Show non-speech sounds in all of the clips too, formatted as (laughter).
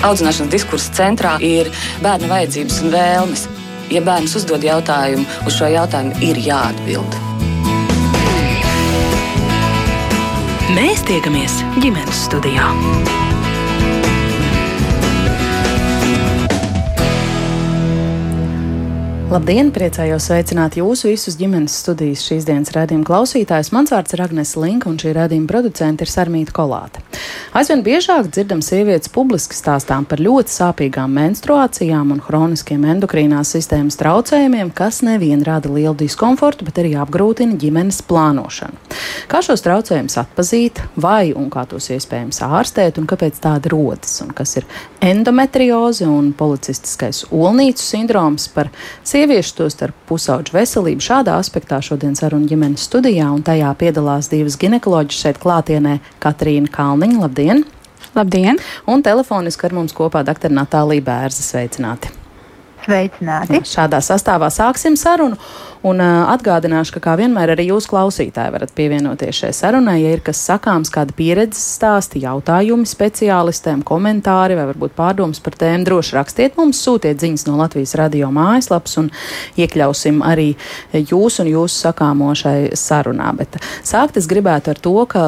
Audzināšanas diskursa centrā ir bērna vajadzības un vēlmes. Ja bērns uzdod jautājumu, uz šo jautājumu ir jāatbild. Mēs tiekamies ģimenes studijā. Labdien! Priecājos sveicināt jūsu visus ģimenes studijas šīs dienas redzējuma klausītājus. Mans vārds ir Agnēs Linka, un šī redzējuma producente ir Sarmīta Kolāte. Aizvien biežāk dzirdam sievietes publiski stāstām par ļoti sāpīgām menstruācijām un hroniskiem endokrīnās sistēmas traucējumiem, kas nevien rada lielu diskomfortu, bet arī apgrūtina ģimenes plānošanu. Kā šos traucējumus atpazīt, vai un kā tos iespējams ārstēt, un kāpēc tāda rodas, un kas ir endometrioze un policistiskais olnīcu sindroms par sieviešu, tostarp pusauģu veselību. Šādā aspektā šodien saruna ģimenes studijā, un tajā piedalās divas ginekoloģijas šeit klātienē - Katrīna Kalniņa. Labdien! Labdien! Un telefoniski ar mums kopā dr. Natālija Bērza. Sveicināti! Sveicināti! Šādā sastāvā sāksim sarunu. Un atgādināšu, ka kā vienmēr arī jūs klausītāji varat pievienoties šai sarunai, ja ir kas sakāms, kāda pieredzes stāsti, jautājumi speciālistiem, komentāri vai varbūt pārdomas par tēmu, droši rakstiet mums, sūtiet ziņas no Latvijas radio mājaslapas un iekļausim arī jūs un jūsu sakāmo šai sarunā. Bet sākt es gribētu ar to, ka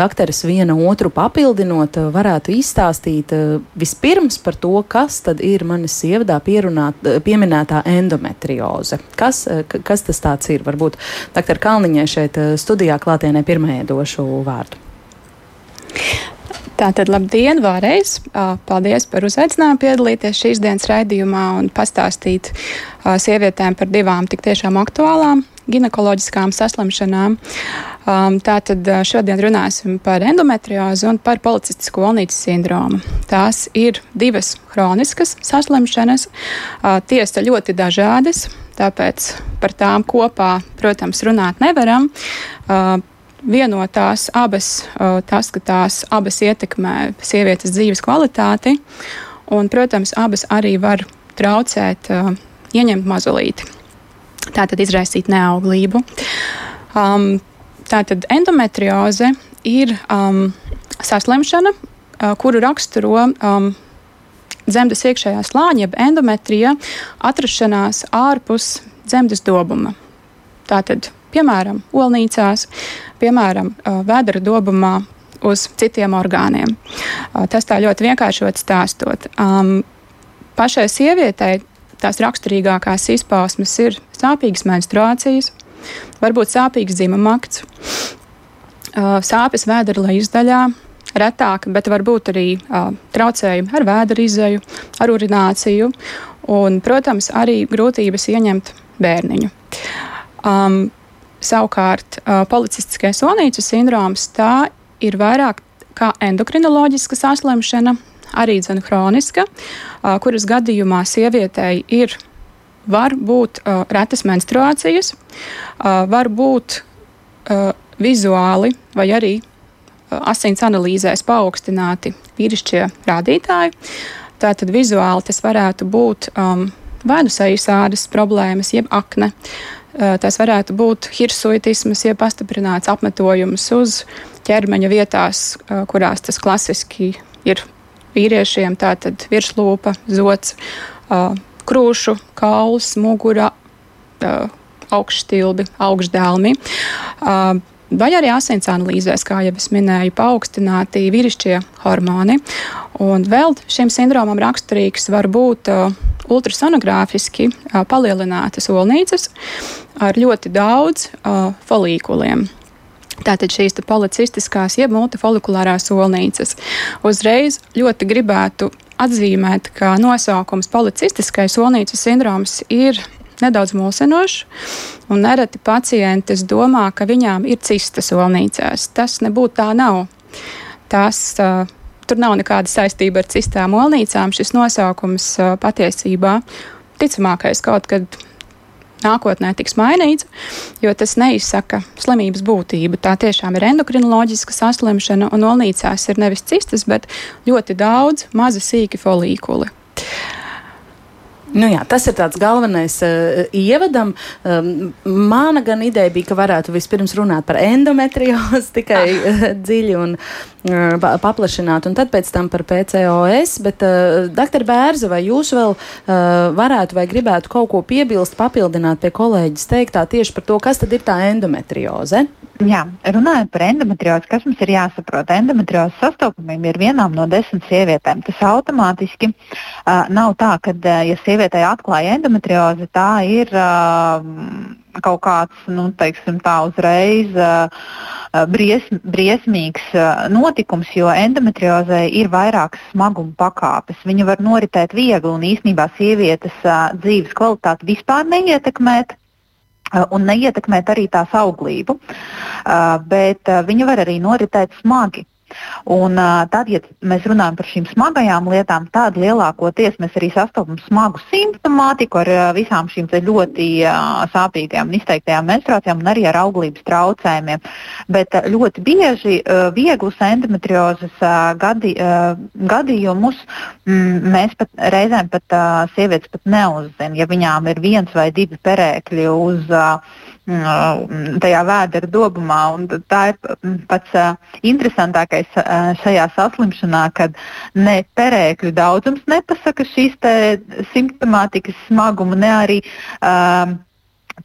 dakteris viena otru papildinot varētu izstāstīt vispirms par to, kas tad ir manis sievadā pierunāt, pieminētā endometrioze. Kas, kas tas ir. Varbūt doktor Kalniņai šeit eh, studijā klātienē pirmajai došu vārdu. Tātad, labdien, vēlreiz! Paldies par uzaicinājumu piedalīties šīs dienas raidījumā un pastāstīt sievietēm par divām tik tiešām aktuālām ginekoloģiskām saslimšanām. Tātad šodien runāsim par endometriozi un par policistisko olnītas sindromu. Tās ir divas hroniskas saslimšanas, tiesa ļoti dažādas, tāpēc par tām kopā, protams, runāt nevaram vienotās abas, tas, ka tās abas ietekmē sievietes dzīves kvalitāti, un, protams, abas arī var traucēt uh, ieņemt mazulīti. Tātad izraisīt neauglību. Um, tātad endometrioze ir um, saslimšana, uh, kuru raksturo um, dzemdas iekšējā slāņa, jeb endometrija, atrašanās ārpus dzemdas dobuma. Tātad piemēram, olnīcās, piemēram, vēdera dobumā uz citiem orgāniem. Tas tā ļoti vienkāršot stāstot. Pašai sievietei tās raksturīgākās izpausmes ir sāpīgas menstruācijas, varbūt sāpīgs dzimumakts, sāpes vēdera izdaļā, retāk, bet varbūt arī uh, traucējumi ar vēdera izēju, ar urināciju un, protams, arī grūtības ieņemt bērniņu. Um, Savukārt, policistiskais onīcu sindroms tā ir vairāk kā endokrinoloģiska saslimšana, arī dzene hroniska, kuras gadījumā sievietei ir var būt uh, retas menstruācijas, uh, var būt uh, vizuāli vai arī uh, asins analīzēs paaugstināti vīrišķie rādītāji. Tātad vizuāli tas varētu būt um, nu sejas ādas problēmas, jeb akne, Eh, tas varētu būt hirsuitisms, jeb pastiprināts apmetojums uz ķermeņa vietās, eh, kurās tas klasiski ir vīriešiem. Tātad virslūpa, zots, eh, krūšu, kauls, mugura, augšstilbi, augšdēlmi. Vai arī asins analīzēs, kā jau es minēju, paaugstināti vīrišķie hormoni. Un vēl šim sindromam raksturīgs var būt uh, ultrasonogrāfiski uh, palielinātas olnīcas ar ļoti daudz uh, folīkuliem. Tātad šīs policistiskās, jeb multifolikulārās olnīcas. Uzreiz ļoti gribētu atzīmēt, ka nosaukums policistiskais olnīcu sindroms ir nedaudz mulsinošs, un nereti pacientes domā, ka viņām ir cistas olnīcās. Tas nebūtu tā nav. Tas, uh, tur nav nekāda saistība ar cistām olnīcām. Šis nosaukums uh, patiesībā ticamākais kaut kad nākotnē tiks mainīts, jo tas neizsaka slimības būtību. Tā tiešām ir endokrinoloģiska saslimšana, un olnīcās ir nevis cistas, bet ļoti daudz maza sīki folīkuli. Nu jā, tas ir tāds galvenais uh, ievadam. Um, mana gan ideja bija, ka varētu vispirms runāt par endometriozi (laughs) tikai uh, dziļi un uh, paplašināt, un tad pēc tam par PCOS. Bet, uh, doktor Bērza, vai jūs vēl uh, varētu vai gribētu kaut ko piebilst, papildināt pie kolēģis teiktā tieši par to, kas tad ir tā endometrioze? Jā, runājot par endometriozi, kas mums ir jāsaprot? Endometriozes sastopamība ir vienām no desmit sievietēm. Tas automātiski uh, nav tā, ka, uh, ja sievietei atklāja endometriozi, tā ir uh, kaut kāds, nu, teiksim, tā uzreiz uh, bries, briesmīgs uh, notikums, jo endometriozē ir vairākas smaguma pakāpes. Viņa var noritēt viegli un īsnībā sievietes uh, dzīves kvalitāti vispār neietekmēt. Uh, un neietekmēt arī tās auglību, uh, bet uh, viņa var arī noritēt smagi. Un, tad, ja mēs runājam par šīm smagajām lietām, tad lielākoties mēs arī sastopam smagu simptomātiku ar visām šīm ļoti sāpīgajām un izteiktajām menstruācijām un arī ar auglības traucējumiem. Bet ļoti bieži vieglus endometriozes gadi, gadījumus mm, mēs pat reizēm pat sievietes pat neuzzinām, ja viņām ir viens vai divi perēkļi uz Mm, tajā vēdera dobumā. Tā ir pats uh, interesantākais uh, šajā saslimšanā, kad ne perēkļu daudzums nepasaka šīs simptomātikas smagumu, ne arī uh,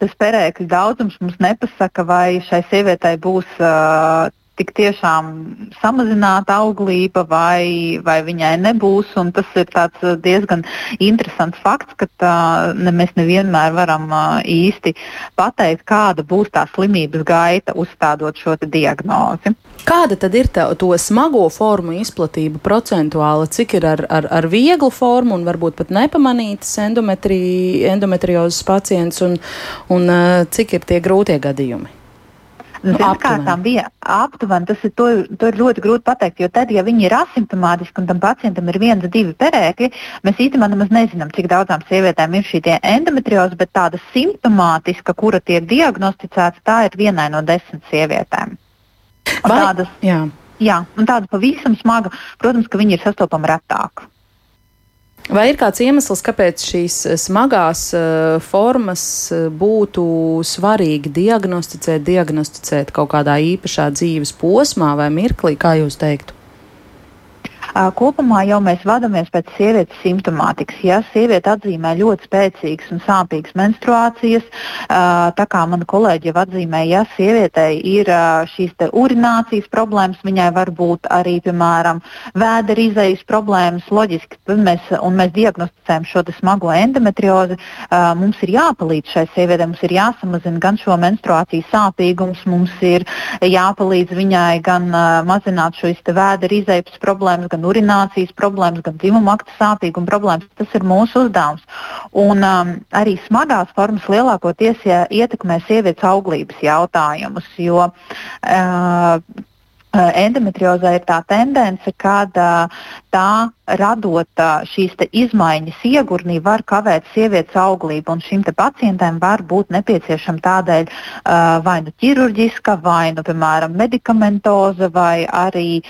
tas perēkļu daudzums mums nepasaka, vai šai sievietei būs uh, tik tiešām samazināta auglība vai, vai viņai nebūs. Tas ir uh, diezgan interesants fakts, ka tā, ne, mēs nevienmēr varam uh, īsti pateikt, kāda būs tā slimības gaita uzstādot šo diagnozi. Kāda tad ir tā, to smago formu izplatība procentuāli? Cik ir ar, ar, ar vieglu formu un varbūt pat nepamanītas endometri, endometriozes pacients un, un uh, cik ir tie grūtie gadījumi? Nu, Pirmkārt, bija aptuveni. Tas ir, to, to ir ļoti grūti pateikt, jo tad, ja viņi ir asimptomātiski un tam pacientam ir viens, divi perēkļi, mēs īstenībā nemaz nezinām, cik daudzām sievietēm ir šī endometrioze, bet tāda simptomātiska, kura tiek diagnosticēta, tā ir vienai no desmit sievietēm. Vai, tādas, jā. Jā, un tāda pavisam smaga, protams, ka viņi ir sastopami retāk. Vai ir kāds iemesls, kāpēc šīs eh, smagās uh, formas uh, būtu svarīgi diagnosticēt, diagnosticēt kaut kādā īpašā dzīves posmā vai mirklī, kā jūs teiktu? Kopumā jau mēs vadāmies pēc sievietes simptomātikas. Ja sieviete atzīmē ļoti spēcīgas un sāpīgas menstruācijas, tā kā mana kolēģi jau atzīmē, ja sievietei ir šīs urinācijas problēmas, viņai var būt arī, piemēram, vēdera izējas problēmas, loģiski, mēs, mēs diagnosticējam šo smago endometriozi, mums ir jāpalīdz šai sievietei, mums ir jāsamazina gan šo menstruāciju sāpīgums, mums ir jāpalīdz viņai gan mazināt šo vēdera izējas problēmas, gan gan urinācijas problēmas, gan dzimuma akta sāpīguma problēmas. Tas ir mūsu uzdevums. Un um, arī smagās formas lielākoties ja, ietekmē sievietes auglības jautājumus, jo uh, endometriozē ir tā tendence, ka tā radot šīs izmaiņas iegurnī, var kavēt sievietes auglību. Šim pacientam var būt nepieciešama tādēļ vai nu ķirurģiska, vai nu, piemēram, medikamentoze, vai arī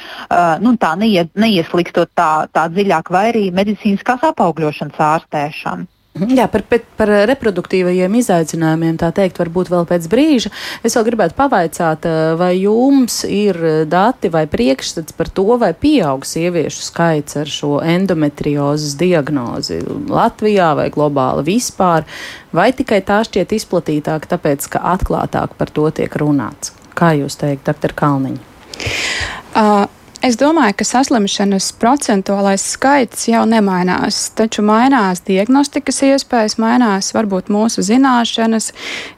nu, tā neie, neieslīgstot tā, tā dziļāk, vai arī medicīniskās apaugļošanas ārstēšana. Mhm. Jā, par, par reproduktīvajiem izaicinājumiem tā teikt, varbūt vēl pēc brīža. Es vēl gribētu pavaicāt, eh, vai jums ir dati vai priekšstats par to, vai pieaug sieviešu skaits ar šo endometriozes diagnozi Latvijā vai globāli vispār, vai tikai tā šķiet izplatītāka, tāpēc, ka atklātāk par to tiek runāts? Kā jūs teikt, doktor Kalniņa? Uh. Es domāju, ka saslimšanas procentuālais skaits jau nemainās, taču mainās diagnostikas iespējas, mainās varbūt mūsu zināšanas,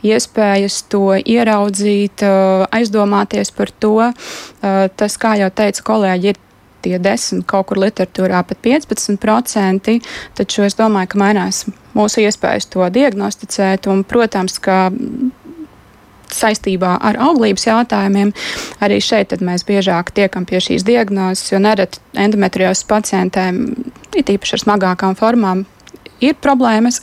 iespējas to ieraudzīt, aizdomāties par to. Tas, kā jau teica kolēģi, ir tie 10, kaut kur literatūrā pat 15%, taču es domāju, ka mainās mūsu iespējas to diagnosticēt, un, protams, ka saistībā ar auglības jautājumiem. Arī šeit mēs biežāk tiekam pie šīs diagnozes, jo nereti endometriozes pacientēm, it īpaši ar smagākām formām, ir problēmas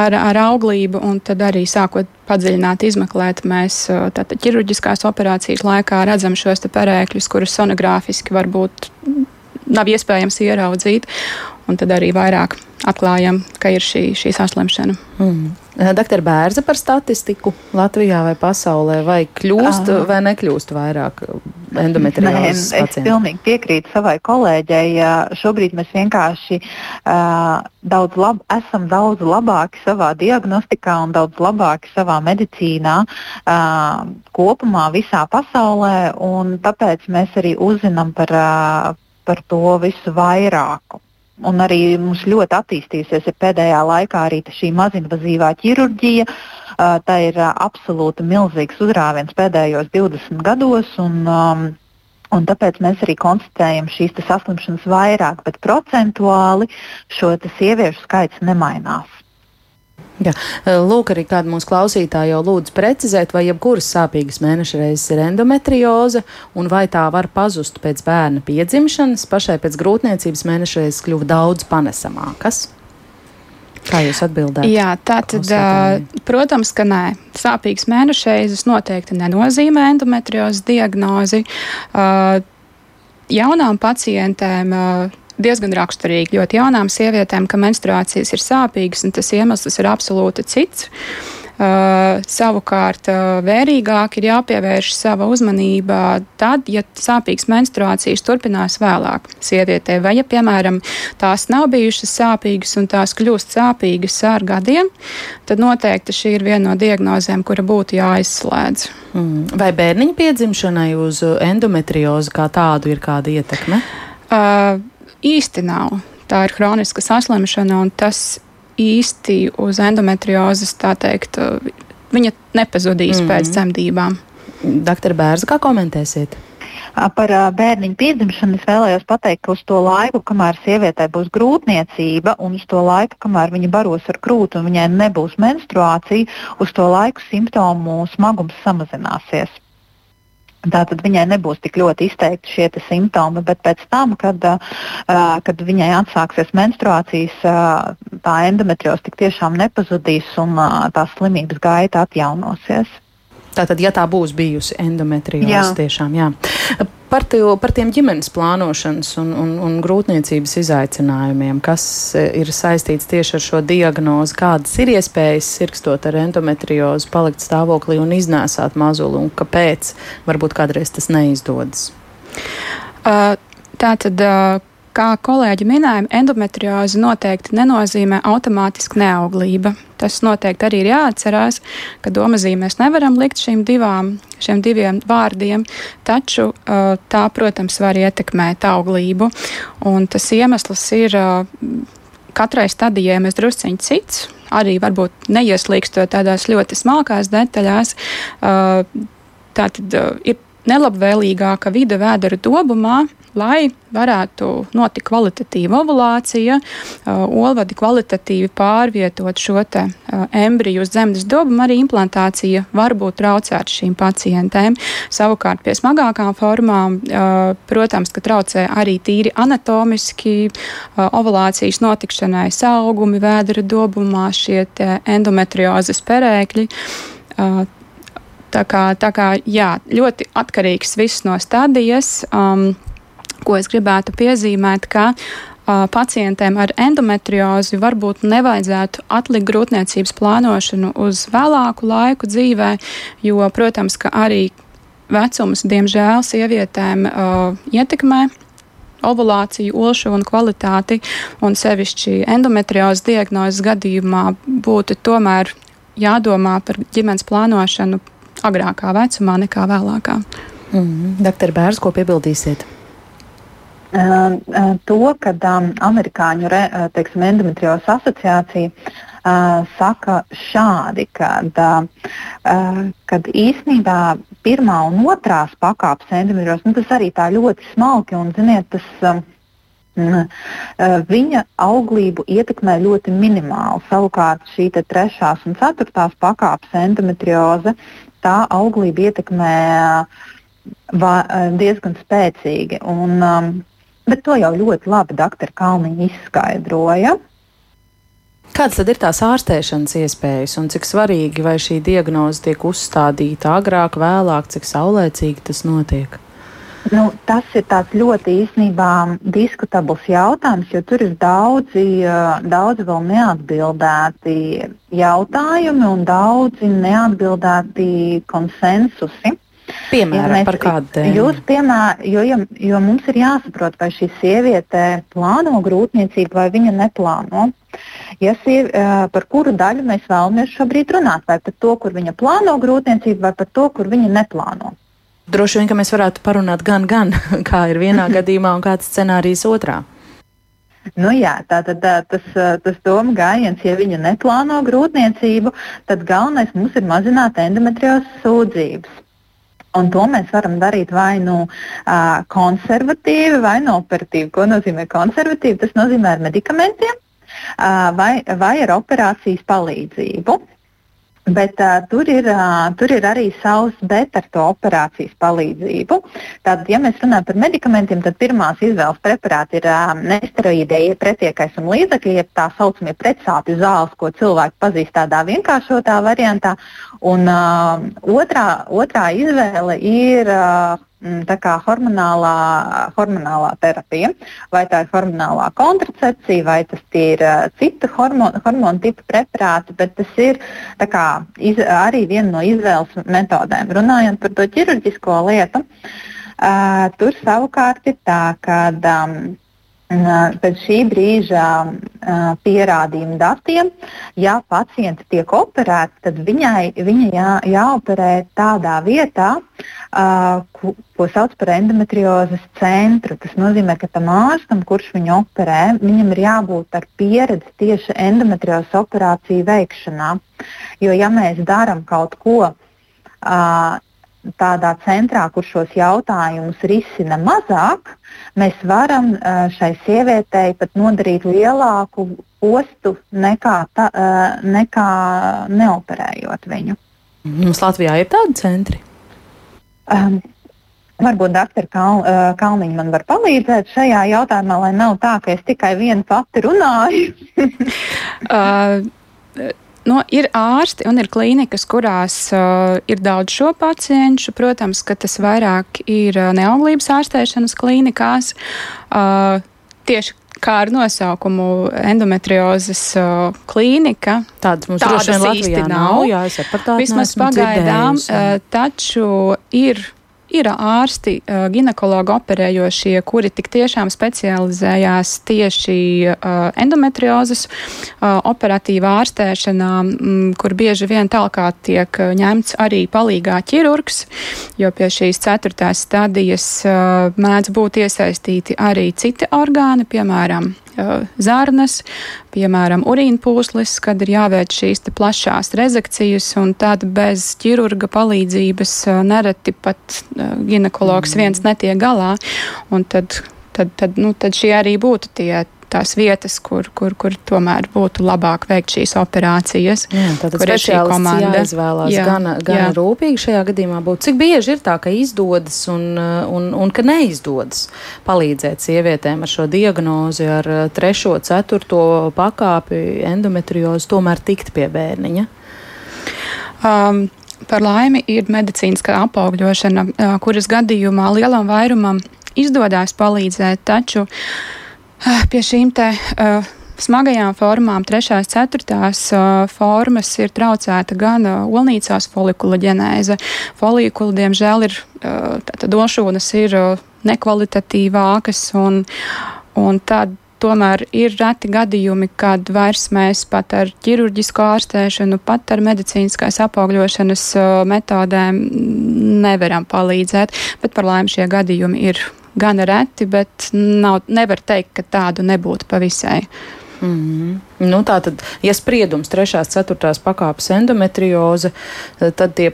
ar, ar auglību, un tad arī sākot padziļināt, izmeklēt, mēs tātad ķirurģiskās operācijas laikā redzam šos perēkļus, kurus sonogrāfiski var būt nav iespējams ieraudzīt. Un tad arī vairāk atklājam, ka ir šī, šī saslimšana. Mm. Doktor Bērza par statistiku Latvijā vai pasaulē, vai kļūst uh, vai nekļūst vairāk endometriozes pacientu? Es pilnīgi piekrītu savai kolēģei. Šobrīd mēs vienkārši uh, daudz lab, esam daudz labāki savā diagnostikā un daudz labāki savā medicīnā uh, kopumā visā pasaulē, un tāpēc mēs arī uzzinām par, uh, par to visu vairāku. Un arī mums ļoti attīstījusies pēdējā laikā arī šī mazinvazīvā ķirurģija. Tā ir absolūti milzīgs uzrāviens pēdējos 20 gados. Un, um, Un tāpēc mēs arī konstatējam šīs saslimšanas vairāk, bet procentuāli šo sieviešu skaits nemainās. Jā. Lūk, arī kāda mūsu klausītāja jau lūdz precizēt, vai jebkuras sāpīgas mēneša reizes ir endometrioze, un vai tā var pazust pēc bērna piedzimšanas, pašai pēc grūtniecības mēneša reizes kļuva daudz panesamākas. Kā jūs atbildētu? Jā, tā tad, protams, ka nē. Sāpīgas mēneša reizes noteikti nenozīmē endometriozes diagnozi. Jaunām pacientēm diezgan raksturīgi ļoti jaunām sievietēm, ka menstruācijas ir sāpīgas, un tas iemesls ir absolūti cits. Uh, savukārt, uh, vērīgāk ir jāpievērš sava uzmanība tad, ja sāpīgas menstruācijas turpinās vēlāk sievietē, vai ja, piemēram, tās nav bijušas sāpīgas un tās kļūst sāpīgas ar gadiem, tad noteikti šī ir viena no diagnozēm, kura būtu jāizslēdz. Mm. Vai bērniņa piedzimšanai uz endometriozi kā tādu ir kāda ietekme? Uh, īsti nav. Tā ir hroniska saslimšana, un tas īsti uz endometriozes, tā teikt, viņa nepazudīs mm -hmm. pēc dzemdībām. Doktor Bērza, kā komentēsiet? Par bērniņu piedzimšanu es vēlējos pateikt, ka uz to laiku, kamēr sievietei būs grūtniecība, un uz to laiku, kamēr viņa baros ar krūti un viņai nebūs menstruācija, uz to laiku simptomu smagums samazināsies. Tātad viņai nebūs tik ļoti izteikti šie simptomi, bet pēc tam, kad, uh, kad viņai atsāksies menstruācijas, uh, tā endometriose tik tiešām nepazudīs un uh, tā slimības gaita atjaunosies. Tātad, ja tā būs bijusi endometrioze, jā. tiešām jā. Par, tie, par tiem ģimenes plānošanas un, un, un grūtniecības izaicinājumiem, kas e, ir saistīts tieši ar šo diagnozi, kādas ir iespējas sirkstot ar endometriozi, palikt stāvoklī un iznēsāt mazuli, un kāpēc varbūt kādreiz tas neizdodas? Uh, tā tad. Uh Kā kolēģi minēja, endometrioze noteikti nenozīmē automātiski neauglība. Tas noteikti arī ir jāatcerās, ka domazīmēs nevaram likt šīm divām, šiem diviem vārdiem, taču uh, tā, protams, var ietekmēt auglību. Un tas iemesls ir uh, katrai stadijai mēs drusciņi cits, arī varbūt neieslīgstot tādās ļoti smalkās detaļās. Uh, tātad ir nelabvēlīgāka vide vēdera dobumā, lai varētu notikt kvalitatīva ovulācija, uh, olvadi kvalitatīvi pārvietot šo te uh, embriju uz zemes dobumu, arī implantācija var būt traucēta šīm pacientēm. Savukārt pie smagākām formām, uh, protams, ka traucē arī tīri anatomiski ovulācijas notikšanai saugumi vēdera dobumā, šie endometriozes perēkļi. Tā kā, tā kā jā, ļoti atkarīgs viss no stadijas. Um, ko es gribētu piezīmēt, ka uh, pacientiem ar endometriozi varbūt nevajadzētu atlikt grūtniecības plānošanu uz vēlāku laiku dzīvē, jo, protams, ka arī vecums, diemžēl, sievietēm uh, ietekmē ovulāciju, olšu un kvalitāti, un sevišķi endometriozes diagnozes gadījumā būtu tomēr jādomā par ģimenes plānošanu agrākā vecumā nekā vēlākā. Mm, Doktor Bērs, ko piebildīsiet? Uh, uh, to, ka amerikāņu re, uh, teiksim, endometriozes asociācija uh, saka šādi, kad, uh, kad īsnībā pirmā un otrās pakāpes endometriozes, nu, tas arī tā ļoti smalki un, ziniet, tas, viņa auglību ietekmē ļoti minimāli. Savukārt šī trešās un ceturtās pakāpes endometrioze tā auglība ietekmē diezgan spēcīgi. Un, um, bet to jau ļoti labi doktora Kalniņa izskaidroja. Kādas tad ir tās ārstēšanas iespējas un cik svarīgi vai šī diagnoze tiek uzstādīta agrāk, vēlāk, cik saulēcīgi tas notiek? Nu, tas ir ļoti īstenībā diskutabls jautājums, jo tur ir daudzi, daudzi vēl neatbildēti jautājumi un daudzi neatbildēti konsensusi. Piemēram, ja par kādu tēmu? Jūs, piemēram, jo, jo, jo mums ir jāsaprot, vai šī sieviete plāno grūtniecību vai viņa neplāno. Ja siev, par kuru daļu mēs vēlamies šobrīd runāt? Vai par to, kur viņa plāno grūtniecību, vai par to, kur viņa neplāno? Droši vien, ka mēs varētu parunāt gan, gan (laughs) kā ir vienā (laughs) gadījumā un kāds scenārijs otrā. Nu jā, tā tad tas, tas doma gājiens, ja viņa neplāno grūtniecību, tad galvenais mums ir mazināt endometriozes sūdzības. Un to mēs varam darīt vai nu uh, konservatīvi, vai nu operatīvi. Ko nozīmē konservatīvi? Tas nozīmē ar medikamentiem uh, vai, vai ar operācijas palīdzību. Bet uh, tur, ir, uh, tur ir arī savs bet ar to operācijas palīdzību. Tātad, ja mēs runājam par medikamentiem, tad pirmās izvēles preparāti ir uh, nesteroīdie pretiekais un līdzekļi, jeb tā saucamie pretsāpju zāles, ko cilvēki pazīst tādā vienkāršotā variantā. Un uh, otrā, otrā izvēle ir. Uh, tā kā hormonālā, hormonālā terapija, vai tā ir hormonālā kontracepcija, vai tas ir uh, citu hormonu, hormonu tipu preparāti, bet tas ir kā, iz, arī viena no izvēles metodēm. Runājot par to ķirurģisko lietu, uh, tur savukārt ir tā, ka um, pēc šī brīža pierādījumu datiem, ja pacienti tiek operēti, tad viņai, viņa jā, jāoperē tādā vietā, ko, ko sauc par endometriozes centru. Tas nozīmē, ka tam ārstam, kurš viņu operē, viņam ir jābūt ar pieredzi tieši endometriozes operāciju veikšanā. Jo ja mēs darām kaut ko, tādā centrā, kur šos jautājumus risina mazāk, mēs varam šai sievietei pat nodarīt lielāku postu nekā, ta, nekā neoperējot viņu. Mums Latvijā ir tādi centri? Um, Varbūt doktora Kal, Kalniņa man var palīdzēt šajā jautājumā, lai nav tā, ka es tikai vienu pati runāju. (laughs) uh, No, ir ārsti un ir klīnikas, kurās uh, ir daudz šo pacientu. Protams, ka tas vairāk ir uh, neauglības ārstēšanas klīnikās. Uh, tieši kā ar nosaukumu endometriozes uh, klīnika. Tādas mums droši vien Latvijā nav. nav jā, Vismaz pagaidām, uh, taču ir Ir ārsti, ginekologi operējošie, kuri tik tiešām specializējās tieši endometriozes operatīvā ārstēšanā, kur bieži vien tālāk tiek ņemts arī palīgā ķirurgs, jo pie šīs ceturtās stadijas mēdz būt iesaistīti arī citi orgāni, piemēram, zarnas, piemēram, urīnpūslis, kad ir jāveic šīs plašās rezekcijas, un tad bez ķirurga palīdzības nereti pat ginekologs viens netiek galā. Tad, tad, tad, nu, tad šie arī būtu tie tās vietas, kur, kur, kur tomēr būtu labāk veikt šīs operācijas. Jā, kur ir šī komanda. Jāizvēlās jā, gana, gana jā. rūpīgi šajā gadījumā būt. Cik bieži ir tā, ka izdodas un, un, un ka neizdodas palīdzēt sievietēm ar šo diagnozi, ar trešo, ceturto pakāpi endometriozi tomēr tikt pie bērniņa? Um, Par laimi ir medicīniskā apaugļošana, kuras gadījumā lielam vairumam izdodas palīdzēt, taču uh, pie šīm te uh, smagajām formām, trešās, ceturtās uh, formas ir traucēta gan uh, olnīcās folikula ģenēze. Folikula, diemžēl, ir uh, došūnas ir nekvalitatīvākas un, un tad tomēr ir reti gadījumi, kad vairs mēs pat ar ķirurģisku ārstēšanu, pat ar medicīniskās apaugļošanas metodēm nevaram palīdzēt, bet par laimi šie gadījumi ir gan reti, bet nav, nevar teikt, ka tādu nebūtu pavisai. Mm -hmm. nu, tā tad, ja spriedums trešās, ceturtās pakāpes endometrioze, tad tie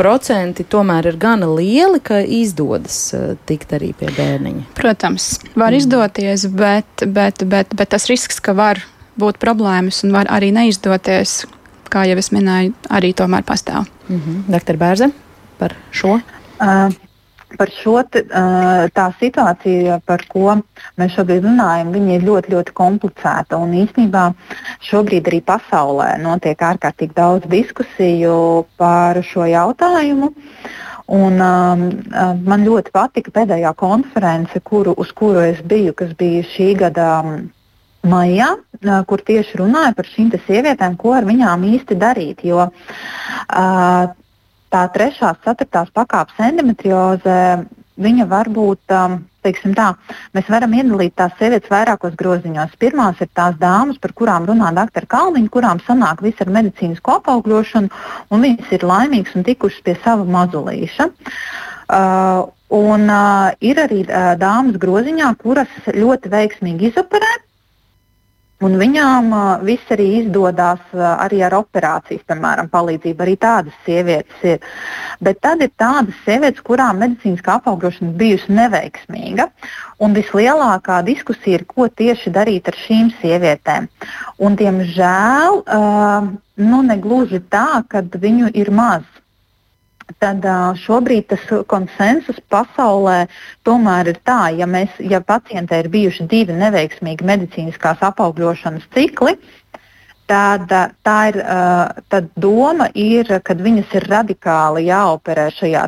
procenti tomēr ir gana lieli, ka izdodas uh, tikt arī pie bērniņa. Protams, var mm. izdoties, bet, bet, bet, bet tas risks, ka var būt problēmas un var arī neizdoties, kā jau es minēju, arī tomēr pastāv. Mm -hmm. Doktor Bērze par šo? Uh, par šo tā situāciju, par ko mēs šobrīd runājam, ir ļoti, ļoti komplicēta. Un īstenībā šobrīd arī pasaulē notiek ārkārtīgi daudz diskusiju par šo jautājumu. Un, um, man ļoti patika pēdējā konference, kuru, uz kuru es biju, kas bija šī gada maijā, kur tieši runāja par šīm sievietēm, ko ar viņām īsti darīt. Jo uh, tā trešās, ceturtās pakāpes endometrioze, viņa var būt, um, teiksim tā, mēs varam iedalīt tās sievietes vairākos groziņos. Pirmās ir tās dāmas, par kurām runā dr. Kalniņa, kurām sanāk viss ar medicīnisko apaugļošanu, un viņas ir laimīgas un tikušas pie sava mazulīša. Uh, un uh, ir arī uh, dāmas groziņā, kuras ļoti veiksmīgi izoperē Un viņām uh, viss arī izdodas uh, arī ar operācijas, piemēram, palīdzību. Arī tādas sievietes ir. Bet tad ir tādas sievietes, kurām medicīniskā apaugļošana bijusi neveiksmīga. Un vislielākā diskusija ir, ko tieši darīt ar šīm sievietēm. Un, diemžēl, uh, nu, negluži tā, ka viņu ir maz tad šobrīd tas konsensus pasaulē tomēr ir tā, ja, mēs, ja pacientē ir bijuši divi neveiksmīgi medicīniskās apaugļošanas cikli, tad tā ir, tad doma ir, ka viņas ir radikāli jāoperē šajā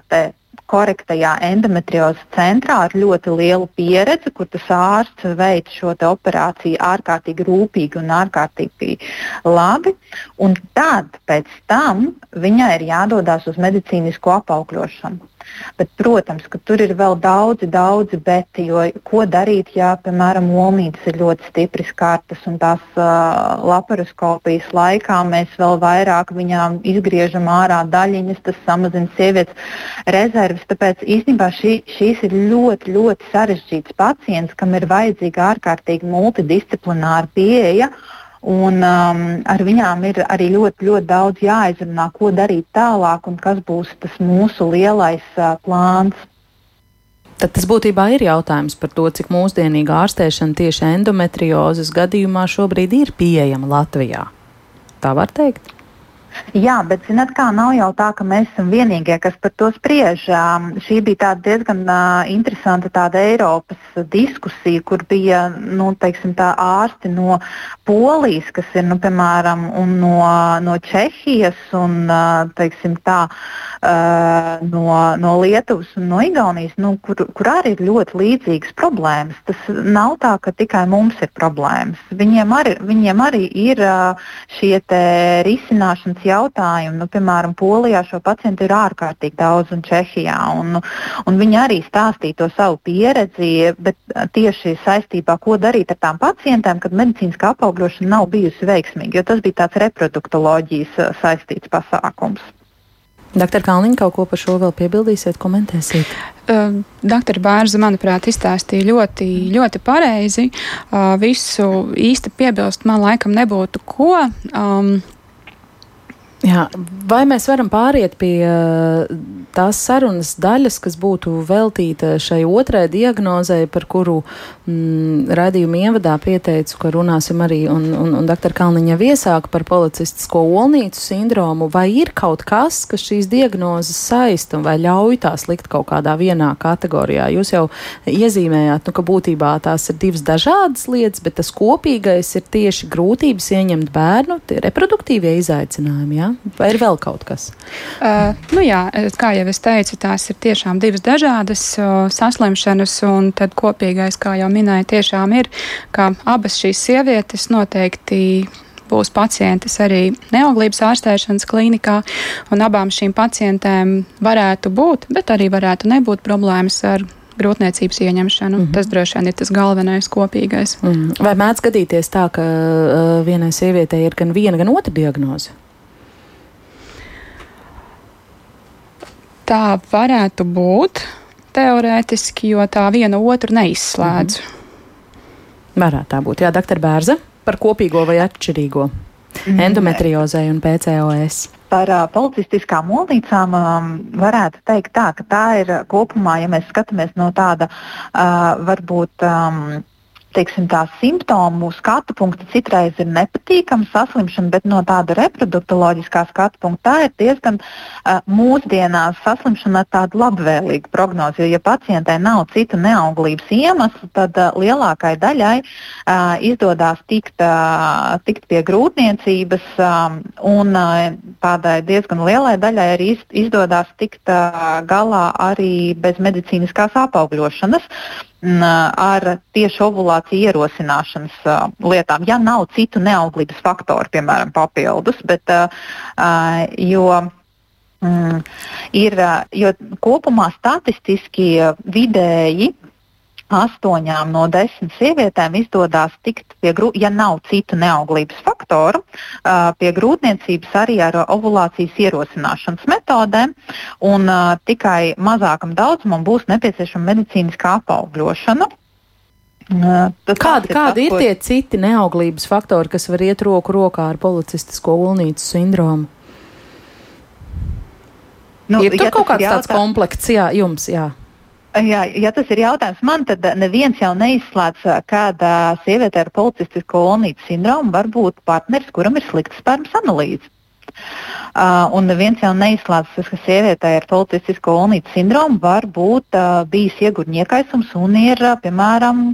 korektajā endometriozes centrā ar ļoti lielu pieredzi, kur tas ārsts veic šo operāciju ārkārtīgi rūpīgi un ārkārtīgi labi. Un tad pēc tam viņai ir jādodas uz medicīnisko apaugļošanu. Bet, protams, ka tur ir vēl daudzi, daudzi beti, jo ko darīt, ja, piemēram, omītes ir ļoti stipri skartas un tās uh, laparoskopijas laikā mēs vēl vairāk viņām izgriežam ārā daļiņas, tas samazina sievietes rezerves. Tāpēc īstenībā šī, šīs ir ļoti, ļoti sarežģīts pacients, kam ir vajadzīga ārkārtīgi multidisciplināra pieeja. Uh, Un, um, ar viņām ir arī ļoti, ļoti daudz jāizrunā, ko darīt tālāk un kas būs tas mūsu lielais uh, plāns. Tad tas būtībā ir jautājums par to, cik mūsdienīga ārstēšana tieši endometriozes gadījumā šobrīd ir pieejama Latvijā. Tā var teikt. Jā, bet zināt, kā nav jau tā, ka mēs esam vienīgie, kas par to spriež. Šī bija diezgan interesanta tāda Eiropas diskusija, kur bija nu, teiksim, ārsti no Polijas, kas ir nu, piemēram no, no Čehijas un teiksim, tā, uh, no, no Lietuvas un no Igaunijas, nu, kur, kur arī ir ļoti līdzīgas problēmas. Tas nav tā, ka tikai mums ir problēmas. Viņiem arī, viņiem arī ir uh, šie risināšanas daudz jautājumu. Nu, piemēram, Polijā šo pacientu ir ārkārtīgi daudz un Čehijā. Un, un viņi arī stāstīja to savu pieredzi, bet tieši saistībā, ko darīt ar tām pacientēm, kad medicīniskā apaugļošana nav bijusi veiksmīga, jo tas bija tāds reproduktoloģijas saistīts pasākums. Doktor Kalniņa, kaut ko par šo vēl piebildīsiet, komentēsiet? Uh, Doktora Bārza, manuprāt, izstāstīja ļoti, ļoti pareizi. Uh, visu īsti piebilst man laikam nebūtu ko. Um, Jā, vai mēs varam pāriet pie uh, tās sarunas daļas, kas būtu veltīta šai otrai diagnozei, par kuru mm, radījuma ievadā pieteicu, ka runāsim arī, un, un, un doktor Kalniņa iesāka par policistisko olnīcu sindromu, vai ir kaut kas, kas šīs diagnozes saista un vai ļauj tās likt kaut kādā vienā kategorijā? Jūs jau iezīmējāt, nu, ka būtībā tās ir divas dažādas lietas, bet tas kopīgais ir tieši grūtības ieņemt bērnu, tie reproduktīvie izaicinājumi, jā? vai ir vēl kaut kas? Uh, nu jā, kā jau es teicu, tās ir tiešām divas dažādas uh, saslimšanas, un tad kopīgais, kā jau minēju, tiešām ir, ka abas šīs sievietes noteikti būs pacientes arī neauglības ārstēšanas klīnikā, un abām šīm pacientēm varētu būt, bet arī varētu nebūt problēmas ar grūtniecības ieņemšanu. Mm -hmm. Tas droši vien ir tas galvenais kopīgais. Mm -hmm. Vai mēdz gadīties tā, ka uh, vienai sievietei ir gan viena, gan otra diagnoze? Tā varētu būt teorētiski, jo tā viena otru neizslēdz. Mm -hmm. Varētu tā būt. Jā, doktor Bērza par kopīgo vai atšķirīgo mm. endometriozei un PCOS. Par uh, policistiskām olnīcām um, varētu teikt tā, ka tā ir kopumā, ja mēs skatāmies no tāda uh, varbūt. Um, teiksim, tā simptomu skatu punkta citreiz ir nepatīkama saslimšana, bet no tāda reproduktoloģiskā skatu punkta tā ir diezgan uh, mūsdienās saslimšana ar tādu labvēlīgu prognozi. Jo, ja pacientei nav citu neauglības iemeslu, tad uh, lielākai daļai uh, izdodas tikt, uh, tikt pie grūtniecības, um, un uh, tādai diezgan lielai daļai arī izdodas tikt uh, galā arī bez medicīniskās apaugļošanas. Uh, ar tieši ovulāciju ierosināšanas uh, lietām, ja nav citu neauglības faktoru, piemēram, papildus. Bet, uh, jo, mm, ir, jo kopumā statistiski vidēji astoņām no desmit sievietēm izdodas tikt pie, ja nav citu neauglības faktoru, pie grūtniecības arī ar ovulācijas ierosināšanas metodēm, un tikai mazākam daudzumam būs nepieciešama medicīniskā apaugļošana. Tad kādi ir, kādi tas, ir tie citi neauglības faktori, kas var iet roku rokā ar policistisko ulnīcu sindromu? Nu, ir ja kaut kāds jautā... tāds komplekts, jā, jums, jā. Jā, ja tas ir jautājums man, tad neviens jau neizslēdz, kāda sieviete ar policistisko olnītes sindromu var būt partneris, kuram ir slikta spermas analīze. Uh, un neviens jau neizslēdz, ka sievietei ar policistisko olnītes sindromu var būt uh, bijis iegurņiekaisums un ir, uh, piemēram,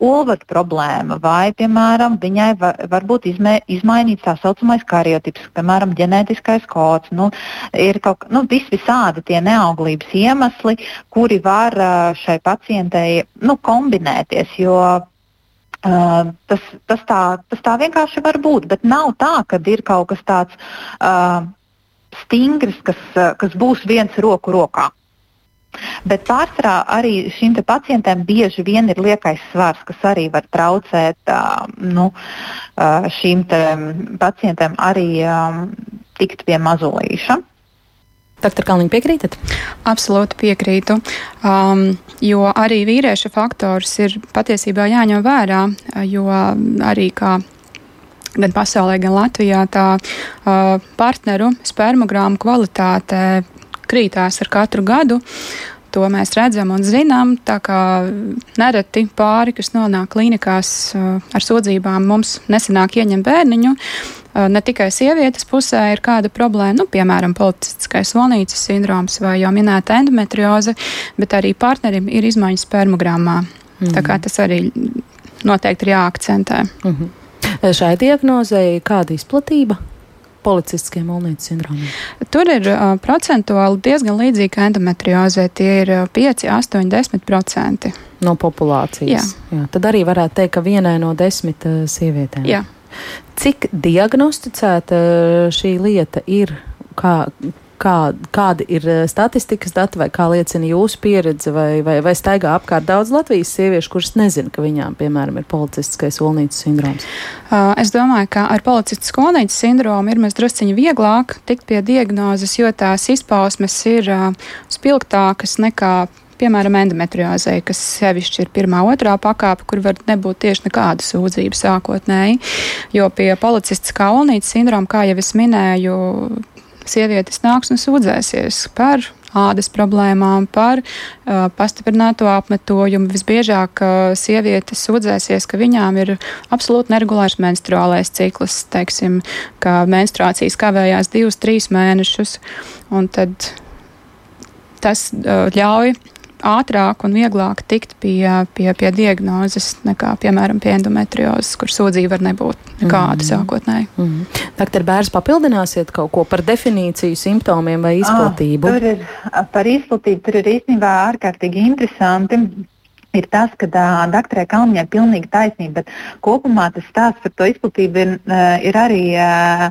olvatu problēma, vai, piemēram, viņai var, varbūt izmē, izmainīts tā saucamais kariotips, piemēram, ģenētiskais kods. Nu, ir kaut nu, vis visādi tie neauglības iemesli, kuri var šai pacientei nu, kombinēties. Jo Uh, tas, tas, tā, tas tā vienkārši var būt, bet nav tā, ka ir kaut kas tāds uh, stingrs, kas, uh, kas būs viens roku rokā. Bet pārsvarā arī šim pacientam bieži vien ir liekais svars, kas arī var traucēt nu, šīm pacientiem arī tikt pie mazulīša. Doktor Kalniņa, piekrītat? Absolūti piekrītu, um, jo arī vīrieša faktors ir patiesībā jāņem vērā, jo arī kā gan pasaulē, gan Latvijā tā uh, partneru spermogrāmu kvalitāte krītās ar katru gadu. To mēs redzam un zinām. Tā kā nereti pāri, kas nonāk klīnikās uh, ar sūdzībām, mums nesanāk ieņemt bērniņu. Uh, ne tikai sievietes pusē ir kāda problēma, nu, piemēram, politiskais volnīcas sindroms vai jau minēta endometrioze, bet arī partnerim ir izmaiņas spermogrammā. Mm -hmm. Tā kā tas arī noteikti ir jāakcentē. Mm -hmm. Šai diagnozei kāda izplatība? Policistiskiem molnītes sindromiem? Tur ir uh, procentuāli diezgan līdzīgi kā endometriozē. Tie ir uh, 5, 8, 10%. No populācijas. Jā. Jā. Tad arī varētu teikt, ka vienai no desmit uh, sievietēm. Jā. Cik diagnosticēta šī lieta ir? Kā, kā, kādi ir eh, statistikas dati, vai kā liecina jūsu pieredze, vai, vai, vai staigā apkārt daudz Latvijas sieviešu, kuras nezina, ka viņām, piemēram, ir policistiskais olnīcas sindroms? Uh, es domāju, ka ar policistisku olnīcas sindromu ir mēs drusciņi vieglāk tikt pie diagnozes, jo tās izpausmes ir uh, spilgtākas nekā piemēram, endometriozei, kas sevišķi ir pirmā, otrā pakāpe, kur var nebūt tieši nekāda sūdzība sākotnēji. Jo pie policistiskā olnīcas sindroma, kā jau es minēju, sievietes nāks un sūdzēsies par ādas problēmām, par uh, pastiprināto apmetojumu. Visbiežāk uh, sievietes sūdzēsies, ka viņām ir absolūti neregulārs menstruālais cikls, teiksim, ka menstruācijas kavējās divus, trīs mēnešus, un tad tas uh, ļauj ātrāk un vieglāk tikt pie, pie, pie diagnozes nekā, piemēram, pie endometriozes, kur sūdzība var nebūt nekāda mm -hmm. sākotnēji. Mm -hmm. Doktor Bērs, papildināsiet kaut ko par definīciju, simptomiem vai izplatību? Ir, par izplatību tur ir īstenībā ārkārtīgi interesanti ir tas, ka uh, doktorai Kalniņai ir pilnīgi taisnība, bet kopumā tas stāsts par to izplatību ir, uh, ir arī uh,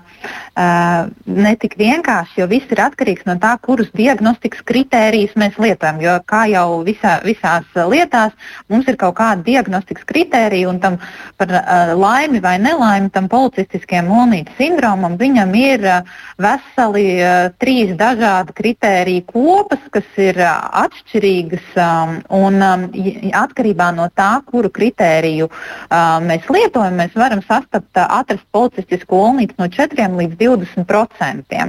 uh, netik vienkāršs, jo viss ir atkarīgs no tā, kurus diagnostikas kritērijus mēs lietojam. Jo kā jau visā, visās lietās, mums ir kaut kāda diagnostikas kritērija, un tam par uh, laimi vai nelaimi tam policistiskajam monītas sindromam viņam ir uh, veseli uh, trīs dažādi kritēriju kopas, kas ir uh, atšķirīgas. Um, un, um, atkarībā no tā, kuru kritēriju uh, mēs lietojam, mēs varam sastapt, uh, atrast policistisku olnīti no 4 līdz 20%.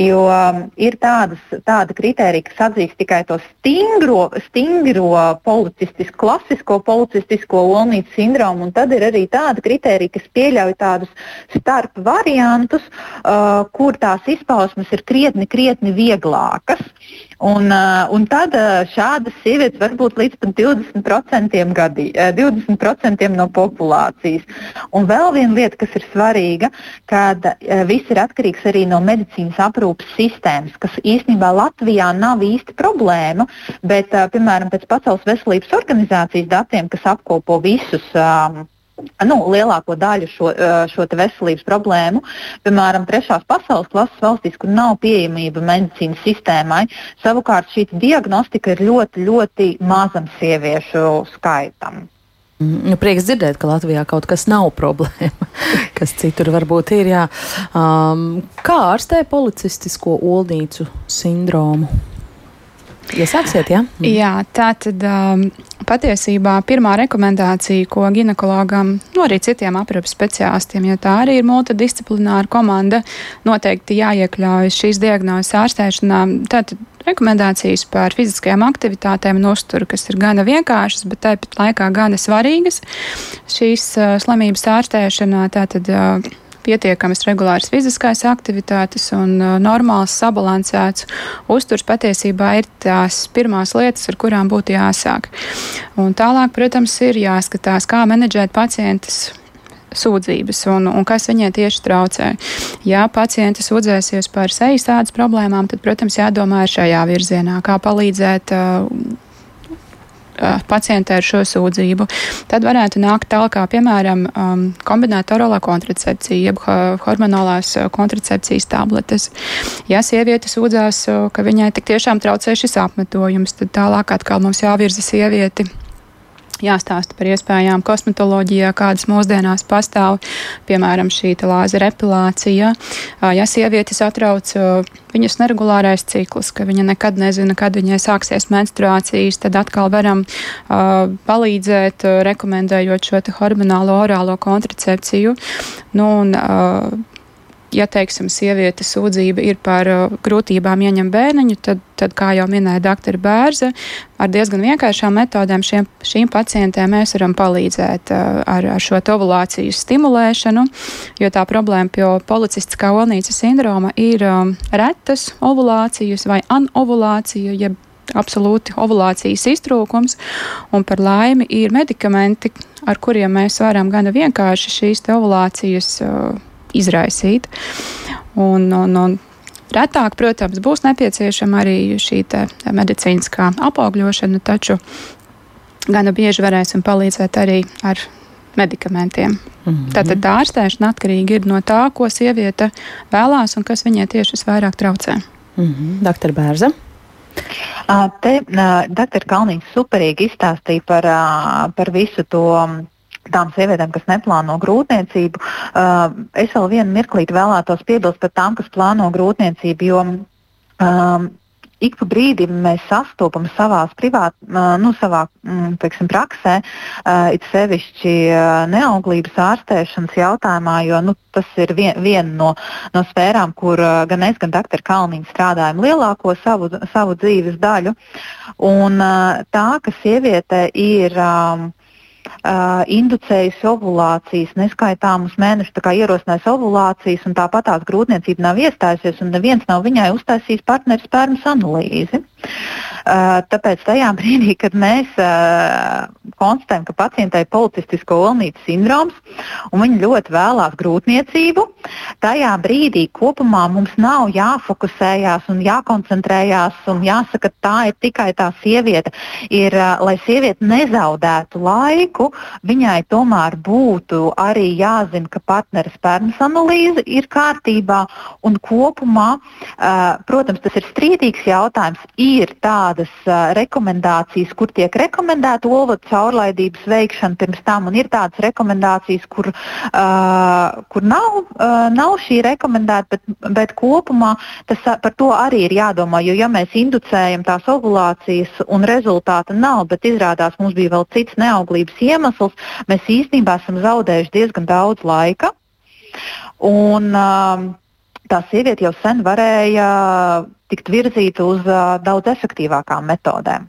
Jo um, ir tādas, tāda kritērija, kas atzīst tikai to stingro, stingro policistisko, klasisko policistisko olnīcu sindromu, un tad ir arī tāda kritērija, kas pieļauj tādus starp variantus, uh, kur tās izpausmes ir krietni, krietni vieglākas. Un, uh, un tad uh, šādas sievietes var būt līdz 20%, gadī, uh, 20 no populācijas. Un vēl viena lieta, kas ir svarīga, kad viss ir atkarīgs arī no medicīnas aprūpes sistēmas, kas īstenībā Latvijā nav īsti problēma, bet, piemēram, pēc Pasaules veselības organizācijas datiem, kas apkopo visus. Um, nu, lielāko daļu šo, šo veselības problēmu. Piemēram, trešās pasaules klases valstīs, kur nav pieejamība medicīnas sistēmai, savukārt šī diagnostika ir ļoti, ļoti mazam sieviešu skaitam. Mm, nu, prieks dzirdēt, ka Latvijā kaut kas nav problēma, (laughs) kas citur varbūt ir. Jā. Um, kā ārstē policistisko oldnīcu sindromu? Iesāksiet, jā? Mm. Jā, tā tad um, patiesībā pirmā rekomendācija, ko ginekologam, nu arī citiem aprūpas speciālistiem, jo tā arī ir multidisciplināra komanda, noteikti jāiekļaujas šīs diagnozes ārstēšanā. Tātad rekomendācijas par fiziskajām aktivitātēm un uzturu, kas ir gana vienkāršas, bet tāpat laikā gana svarīgas šīs uh, slimības ārstēšanā. Tātad, uh, pietiekamas regulāras fiziskās aktivitātes un uh, normāls sabalansēts uzturs patiesībā ir tās pirmās lietas, ar kurām būtu jāsāk. Un tālāk, protams, ir jāskatās, kā menedžēt pacientus sūdzības un, un kas viņai tieši traucē. Ja pacienti sūdzēsies par sejas tādas problēmām, tad, protams, jādomā ir šajā virzienā, kā palīdzēt uh, pacientē ar šo sūdzību. Tad varētu nākt tālāk, piemēram, kombinēta orālā kontracepcija, jeb hormonālās kontracepcijas tabletes. Ja sieviete sūdzās, ka viņai tik tiešām traucē šis apmetojums, tad tālāk atkal mums jāvirza sievieti jāstāsta par iespējām kosmetoloģijā, kādas mūsdienās pastāv, piemēram, šī lāzera epilācija. Ja sievietes atrauc viņas neregulārais cikls, ka viņa nekad nezina, kad viņai sāksies menstruācijas, tad atkal varam palīdzēt, rekomendējot šo hormonālo orālo kontracepciju. Nu, un, ja, teiksim, sievietes sūdzība ir par uh, grūtībām ieņemt bērniņu, tad, tad, kā jau minēja doktora Bērze, ar diezgan vienkāršām metodēm šiem, šīm pacientēm mēs varam palīdzēt uh, ar, ar šo ovulācijas stimulēšanu, jo tā problēma pie policistiskā olnīcas sindroma ir um, retas ovulācijas vai anovulācija, jeb absolūti ovulācijas iztrūkums, un par laimi ir medikamenti, ar kuriem mēs varam gana vienkārši šīs ovulācijas uh, izraisīt. Un, un, un retāk, protams, būs nepieciešama arī šī medicīniskā apaugļošana, taču gana bieži varēsim palīdzēt arī ar medikamentiem. Mm -hmm. Tātad tā ārstēšana atkarīga ir no tā, ko sieviete vēlās un kas viņai tieši visvairāk traucē. Mm -hmm. Doktor Bērza. Te dr. Kalniņš superīgi izstāstīja par, par visu to tām sievietēm, kas neplāno grūtniecību. Uh, es vēl vienu mirklīti vēlētos piebilst par tām, kas plāno grūtniecību, jo um, ik pa brīdim mēs sastopam savā privāt, uh, nu, savā, mm, teiksim, praksē, uh, it sevišķi uh, neauglības ārstēšanas jautājumā, jo nu, tas ir vien, viena no, no sfērām, kur gan es, gan dr. Kalniņa strādājam lielāko savu, savu dzīves daļu. Un, tā, ka sieviete ir um, uh, inducējusi ovulācijas, neskaitāmus mēnešus ierosinājis ovulācijas, un tāpat tās grūtniecība nav iestājusies, un neviens nav viņai uztaisījis partneru spermas analīzi. Uh, tāpēc tajā (laughs) brīdī, kad mēs uh, konstatējam, ka pacientai ir policistisko olnītes sindroms un viņa ļoti vēlās grūtniecību, tajā brīdī kopumā mums nav jāfokusējās un jākoncentrējās un jāsaka, tā ir tikai tā sieviete. Ir, uh, lai sieviete nezaudētu laiku, viņai tomēr būtu arī jāzina, ka partneris spermas analīze ir kārtībā un kopumā, protams, tas ir strīdīgs jautājums. Ir tādas uh, rekomendācijas, kur tiek rekomendēta olvatu caurlaidības veikšana pirms tam, un ir tādas rekomendācijas, kur, uh, kur nav, uh, nav šī rekomendēta, bet, bet kopumā tas, par to arī ir jādomā. Jo, ja mēs inducējam tās ovulācijas un rezultāta nav, bet izrādās mums bija vēl cits neauglības iemesls, mēs īstenībā esam zaudējuši diezgan daudz laika. Un, uh, tā sieviete jau sen varēja tikt virzīta uz uh, daudz efektīvākām metodēm.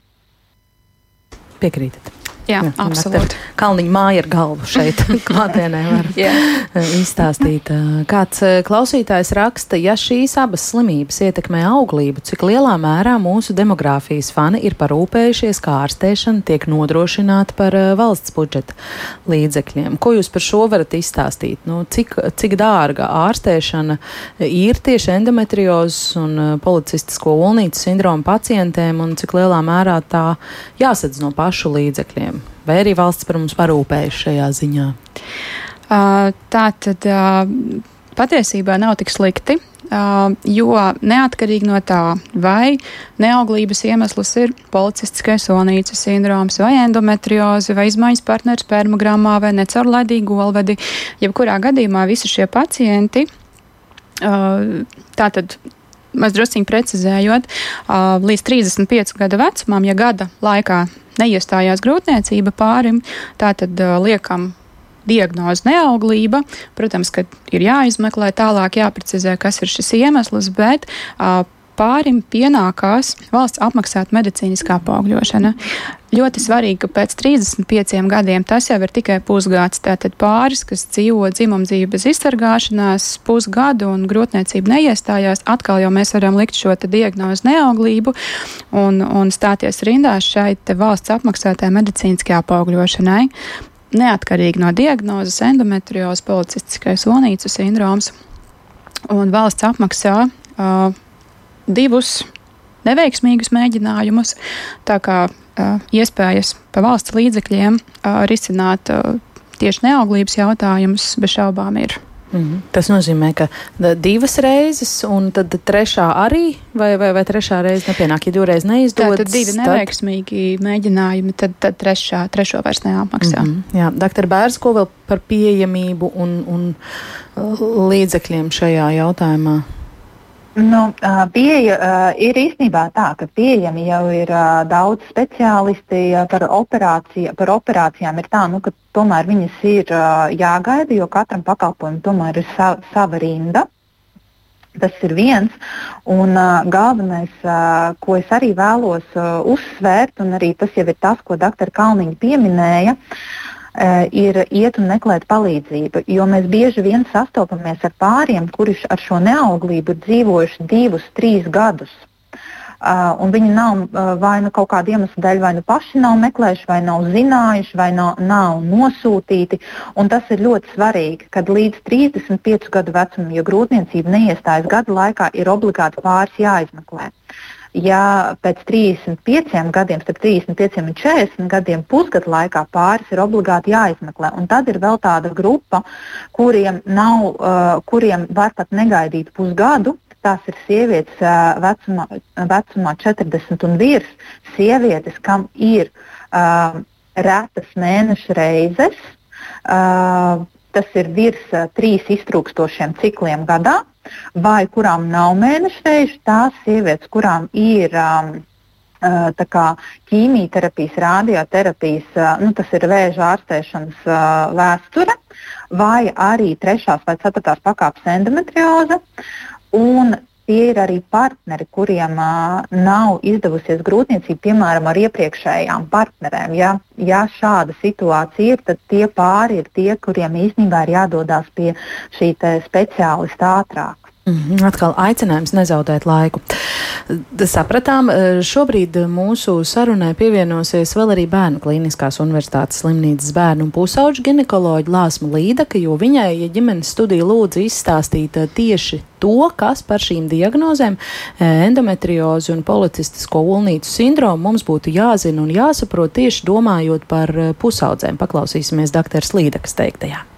Piekrītat? Jā, jā absolūti. Kalniņa māja ar galvu šeit (laughs) klātienē (laughs) izstāstīt. Kāds klausītājs raksta, ja šīs abas slimības ietekmē auglību, cik lielā mērā mūsu demogrāfijas fani ir parūpējušies, kā ārstēšana tiek nodrošināta par valsts budžeta līdzekļiem. Ko jūs par šo varat izstāstīt? Nu, cik, cik dārga ārstēšana ir tieši endometriozes un policistisko ulnīcu sindromu pacientiem un cik lielā mērā tā jāsadz no pašu līdzekļiem? Vai arī valsts par mums parūpējas šajā ziņā? Uh, tā tad uh, patiesībā nav tik slikti. Uh, jo neatkarīgi no tā, vai neauglības iemesls ir policistiskais sonīcas sindroms, vai endometrioze, vai izmaiņas partneru spermogrammā, vai necaurlaidīgi olvedi, jebkurā gadījumā visi šie pacienti, uh, tātad mēs drusciņi precizējot, uh, līdz 35 gadu vecumam, ja gada laikā neiestājās grūtniecība pārim, tātad liekam diagnoze neauglība. Protams, ka ir jāizmeklē tālāk, jāprecizē, kas ir šis iemesls, bet uh, pārim pienākās valsts apmaksāt medicīniskā apaugļošana. Ļoti svarīgi, ka pēc 35 gadiem tas jau ir tikai pusgads. Tātad pāris, kas dzīvo dzimumdzīvi bez izsargāšanās, pusgadu un grūtniecība neiestājās, atkal jau mēs varam likt šo diagnozi neauglību un, un stāties rindās šai valsts apmaksātajai medicīniskajai apaugļošanai. Neatkarīgi no diagnozes, endometriozes, policistiskais onīcu sindroms un valsts apmaksā uh, divus neveiksmīgus mēģinājumus. Tā kā uh, iespējas pa valsts līdzekļiem uh, risināt uh, tieši neauglības jautājumus bez šaubām ir. Mm -hmm. Tas nozīmē, ka divas reizes, un tad trešā arī, vai, vai, vai trešā reize nepienāk, ja divreiz neizdodas. Tad divi neveiksmīgi tad... mēģinājumi, tad, tad trešā, trešo vairs neapmaksā. Mm -hmm. Jā, doktor Bērs, ko vēl par pieejamību un, un līdzekļiem šajā jautājumā? Nu, pieeja ir īstenībā tā, ka pieejami jau ir daudz speciālisti par, operāciju, par operācijām. Ir tā, nu, ka tomēr viņas ir jāgaida, jo katram pakalpojumam tomēr ir sa sava rinda. Tas ir viens. Un uh, galvenais, uh, ko es arī vēlos uh, uzsvērt, un arī tas jau ir tas, ko dr. Kalniņa pieminēja, uh, ir iet un meklēt palīdzību. Jo mēs bieži vien sastopamies ar pāriem, kuri ar šo neauglību ir dzīvojuši divus, trīs gadus. Uh, viņi nav uh, vai nu kaut kāda iemesla dēļ, vai nu paši nav meklējuši, vai nav zinājuši, vai nav, nav nosūtīti. Un tas ir ļoti svarīgi, kad līdz 35 gadu vecumam, ja grūtniecība neiestājas gada laikā, ir obligāti pāris jāizmeklē. Uh, ja pēc 35 gadiem, starp 35 un 40 gadiem pusgadu laikā pāris ir obligāti jāizmeklē. Un tad ir vēl tāda grupa, kuriem, nav, uh, kuriem var pat negaidīt pusgadu. Tās ir sievietes uh, vecumā, vecumā 40 un virs, sievietes, kam ir uh, retas mēneša reizes. Uh, tas ir virs uh, trīs iztrūkstošiem cikliem gadā vai kurām nav mēnešreiz, tās sievietes, kurām ir um, uh, kā, ķīmijterapijas, radioterapijas, uh, nu, tas ir vēža ārstēšanas uh, vēsture, vai arī trešās vai ceturtās pakāpes endometrioze. Un tie ir arī partneri, kuriem uh, nav izdevusies grūtniecība, piemēram, ar iepriekšējām partnerēm. Ja, ja šāda situācija ir, tad tie pāri ir tie, kuriem īstenībā ir jādodas pie šī speciālista ātrāk. -hmm. Atkal aicinājums nezaudēt laiku. Sapratām, šobrīd mūsu sarunai pievienosies vēl arī Bērnu Kliniskās Universitātes slimnīcas bērnu un pusauģu ginekoloģa Lāsma Līdaka, jo viņai, ja ģimenes studija lūdza izstāstīt tieši to, kas par šīm diagnozēm, endometriozi un policistisko ulnīcu sindromu mums būtu jāzina un jāsaprot tieši domājot par pusaudzēm. Paklausīsimies doktora Līdakas teiktajā.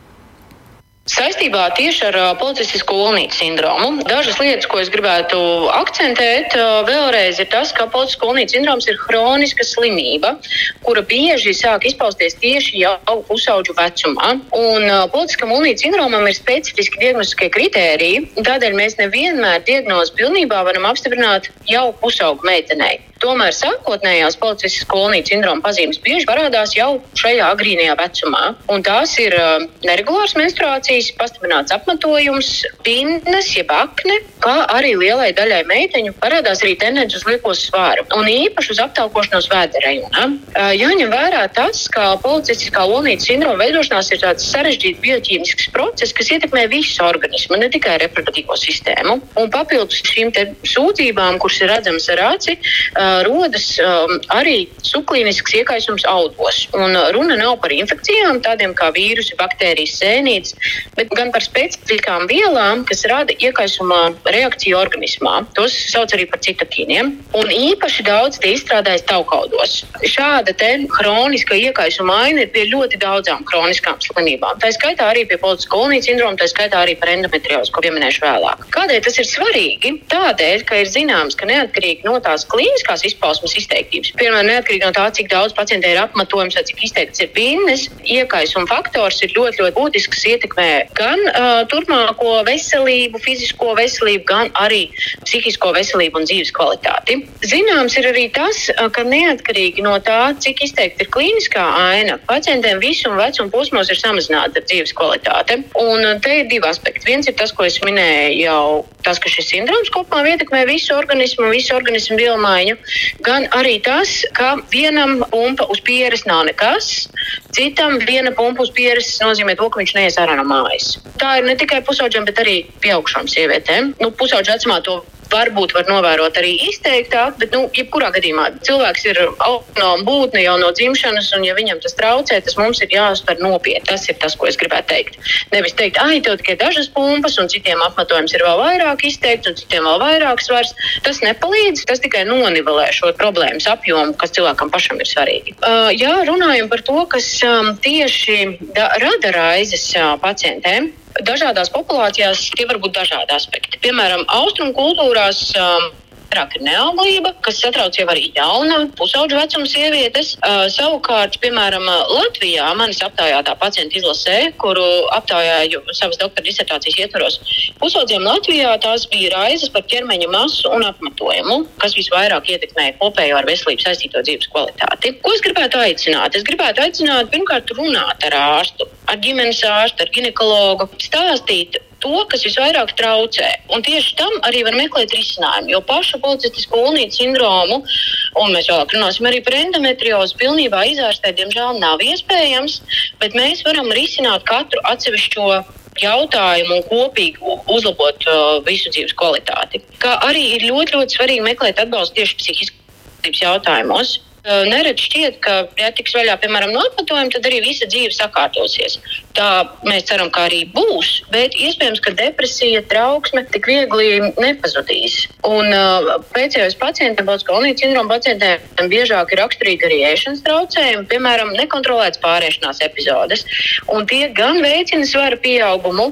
Saistībā tieši ar policistisko ulnītu sindromu. Dažas lietas, ko es gribētu akcentēt, vēlreiz ir tas, ka policistisko ulnītu sindroms ir hroniska slimība, kura bieži sāk izpausties tieši jau pusauģu vecumā. Un politiskam ulnītu sindromam ir specifiski diagnostiskie kritēriji, tādēļ mēs nevienmēr diagnozi pilnībā varam apstiprināt jau pusaugu meitenei. Tomēr sākotnējās policiskas kolonijas sindroma pazīmes bieži parādās jau šajā agrīnajā vecumā. Un tās ir uh, neregulāras menstruācijas, pastiprināts apmetojums, pinnes, jeb akne, kā arī lielai daļai meiteņu parādās arī tendence uz lieko svāru un īpaši uz aptaukošanos vēderējumā. Uh, jāņem vērā tas, ka policistiskā kolonijas sindroma veidošanās ir tāds sarežģīts bioķīmisks process, kas ietekmē visu organismu, ne tikai reproduktīvo sistēmu. Un papildus šīm sūdzībām, kuras ir redzamas ar aci, uh, rodas um, arī subklīnisks iekaisums audos. Un runa nav par infekcijām, tādiem kā vīrusi, baktērijas, sēnītes, bet gan par specifiskām vielām, kas rada iekaisuma reakciju organismā. Tos sauc arī par citokīniem. Un īpaši daudz tie izstrādājas taukaudos. Šāda hroniska iekaisuma aina ir pie ļoti daudzām hroniskām slimībām. Tā skaitā arī pie policiskā kolonijas sindroma, tā skaitā arī par endometriozu, ko pieminēšu vēlāk. Kādēļ tas ir svarīgi? Tādēļ, ka ir zināms, ka neatkarīgi no tās klīniskās izpausmes izteiktības, piemēram, neatkarīgi no tā, cik daudz pacientiem ir apmetojums vai cik izteikts ir pinnes, iekaisuma faktors ir ļoti, ļoti būtisks, ietekmē gan uh, turpmāko veselību, fizisko veselību, gan arī psihisko veselību un dzīves kvalitāti. Zināms ir arī tas, ka neatkarīgi no tā, cik izteikti ir klīniskā aina, pacientiem visuma vecuma posmos ir samazināta dzīves kvalitāte. Un te ir divi aspekti. Viens ir tas, ko es minēju jau tas, ka šis sindroms kopumā ietekmē visu organismu, visu organismu vielmaiņu, gan arī tas, ka vienam pumpa uz pieres nav nekas, citam viena pumpa uz pieres nozīmē to, ka viņš neies ārā no mājas. Tā ir ne tikai pusauģiem, bet arī pieaugušām sievietēm. Nu, pusauģu vecumā to varbūt var novērot arī izteiktāk, bet, nu, jebkurā gadījumā cilvēks ir autonoma būtne jau no dzimšanas, un, ja viņam tas traucē, tas mums ir jāuztver nopietni. Tas ir tas, ko es gribētu teikt. Nevis teikt, ah, tev tikai dažas pumpas, un citiem apmetojums ir vēl vairāk izteikts, un citiem vēl vairāk svars. Tas nepalīdz, tas tikai nonivelē šo problēmas apjomu, kas cilvēkam pašam ir svarīgi. Uh, jā, runājam par to, kas um, tieši da, rada raizes uh, pacientiem dažādās populācijās tie var būt dažādi aspekti. Piemēram, austrumu kultūrās. Um, Ir neauglība, kas satrauc jau arī jauna, pusauģa vecuma sievietes. Uh, savukārt, piemēram, Latvijā manis aptaujātā pacienta izlasē, kuru aptaujāju savas doktora disertācijas ietvaros, pusaudziem Latvijā tās bija raizes par ķermeņa masu un apmetojumu, kas visvairāk ietekmēja kopējo ar veselību saistīto dzīves kvalitāti. Ko es gribētu aicināt? Es gribētu aicināt pirmkārt runāt ar ārstu, ar ģimenes ārstu, ar ginekologu, stāstīt to, kas visvairāk traucē. Un tieši tam arī var meklēt risinājumu. Jo pašu policistisko ulnītu sindromu, un mēs vēlāk runāsim arī par endometriozu, pilnībā izārstēt, diemžēl, nav iespējams, bet mēs varam risināt katru atsevišķo jautājumu un kopīgi uzlabot uh, visu dzīves kvalitāti. Kā arī ir ļoti, ļoti svarīgi meklēt atbalstu tieši psihiskās jautājumos. Nereti šķiet, ka, ja tiks vaļā, piemēram, no apmetojuma, tad arī visa dzīve sakārtosies. Tā mēs ceram, ka arī būs, bet iespējams, ka depresija, trauksme tik viegli nepazudīs. Un uh, pēcējos pacientiem, Balskolnijas sindroma pacientiem, biežāk ir raksturīgi arī ēšanas traucējumi, piemēram, nekontrolētas pārēšanās epizodes. Un tie gan veicina svara pieaugumu,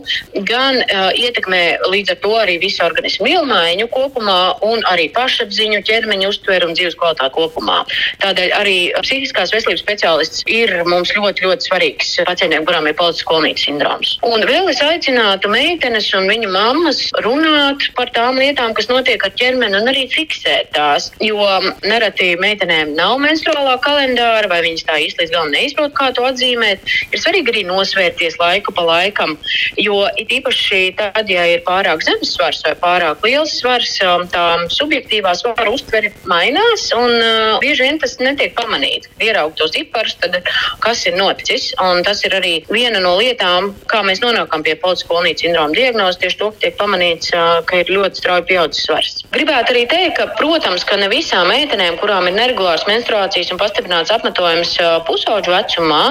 gan uh, ietekmē līdz ar to arī visu organismu vielmaiņu kopumā un arī pašapziņu, ķermeņa uztveru un dzīves kvalitāti kopumā. Tādēļ arī psihiskās veselības speciālists ir mums ļoti, ļoti svarīgs pacientiem, kurām ir politisks kolonijas sindroms. Un vēl es aicinātu meitenes un viņu mammas runāt par tām lietām, kas notiek ar ķermeni, un arī fiksēt tās. Jo nereti meitenēm nav menstruālā kalendāra, vai viņas tā īsti līdz galam neizprot, kā to atzīmēt. Ir svarīgi arī nosvērties laiku pa laikam, jo it īpaši tad, ja ir pārāk zemes svars vai pārāk liels svars, tā subjektīvā svara uztvere mainās, un uh, bieži vien tas netiek pamanīts. Ieraugt tos ciparus, tad kas ir noticis. Un tas ir arī viena no lietām, kā mēs nonākam pie policiskā sindroma diagnozes, tieši to, ka tiek pamanīts, ka ir ļoti strauji pieaudzis svars. Gribētu arī teikt, ka, protams, ka ne visām meitenēm, kurām ir neregulārs menstruācijas un pastiprināts apmetojums pusauģu vecumā,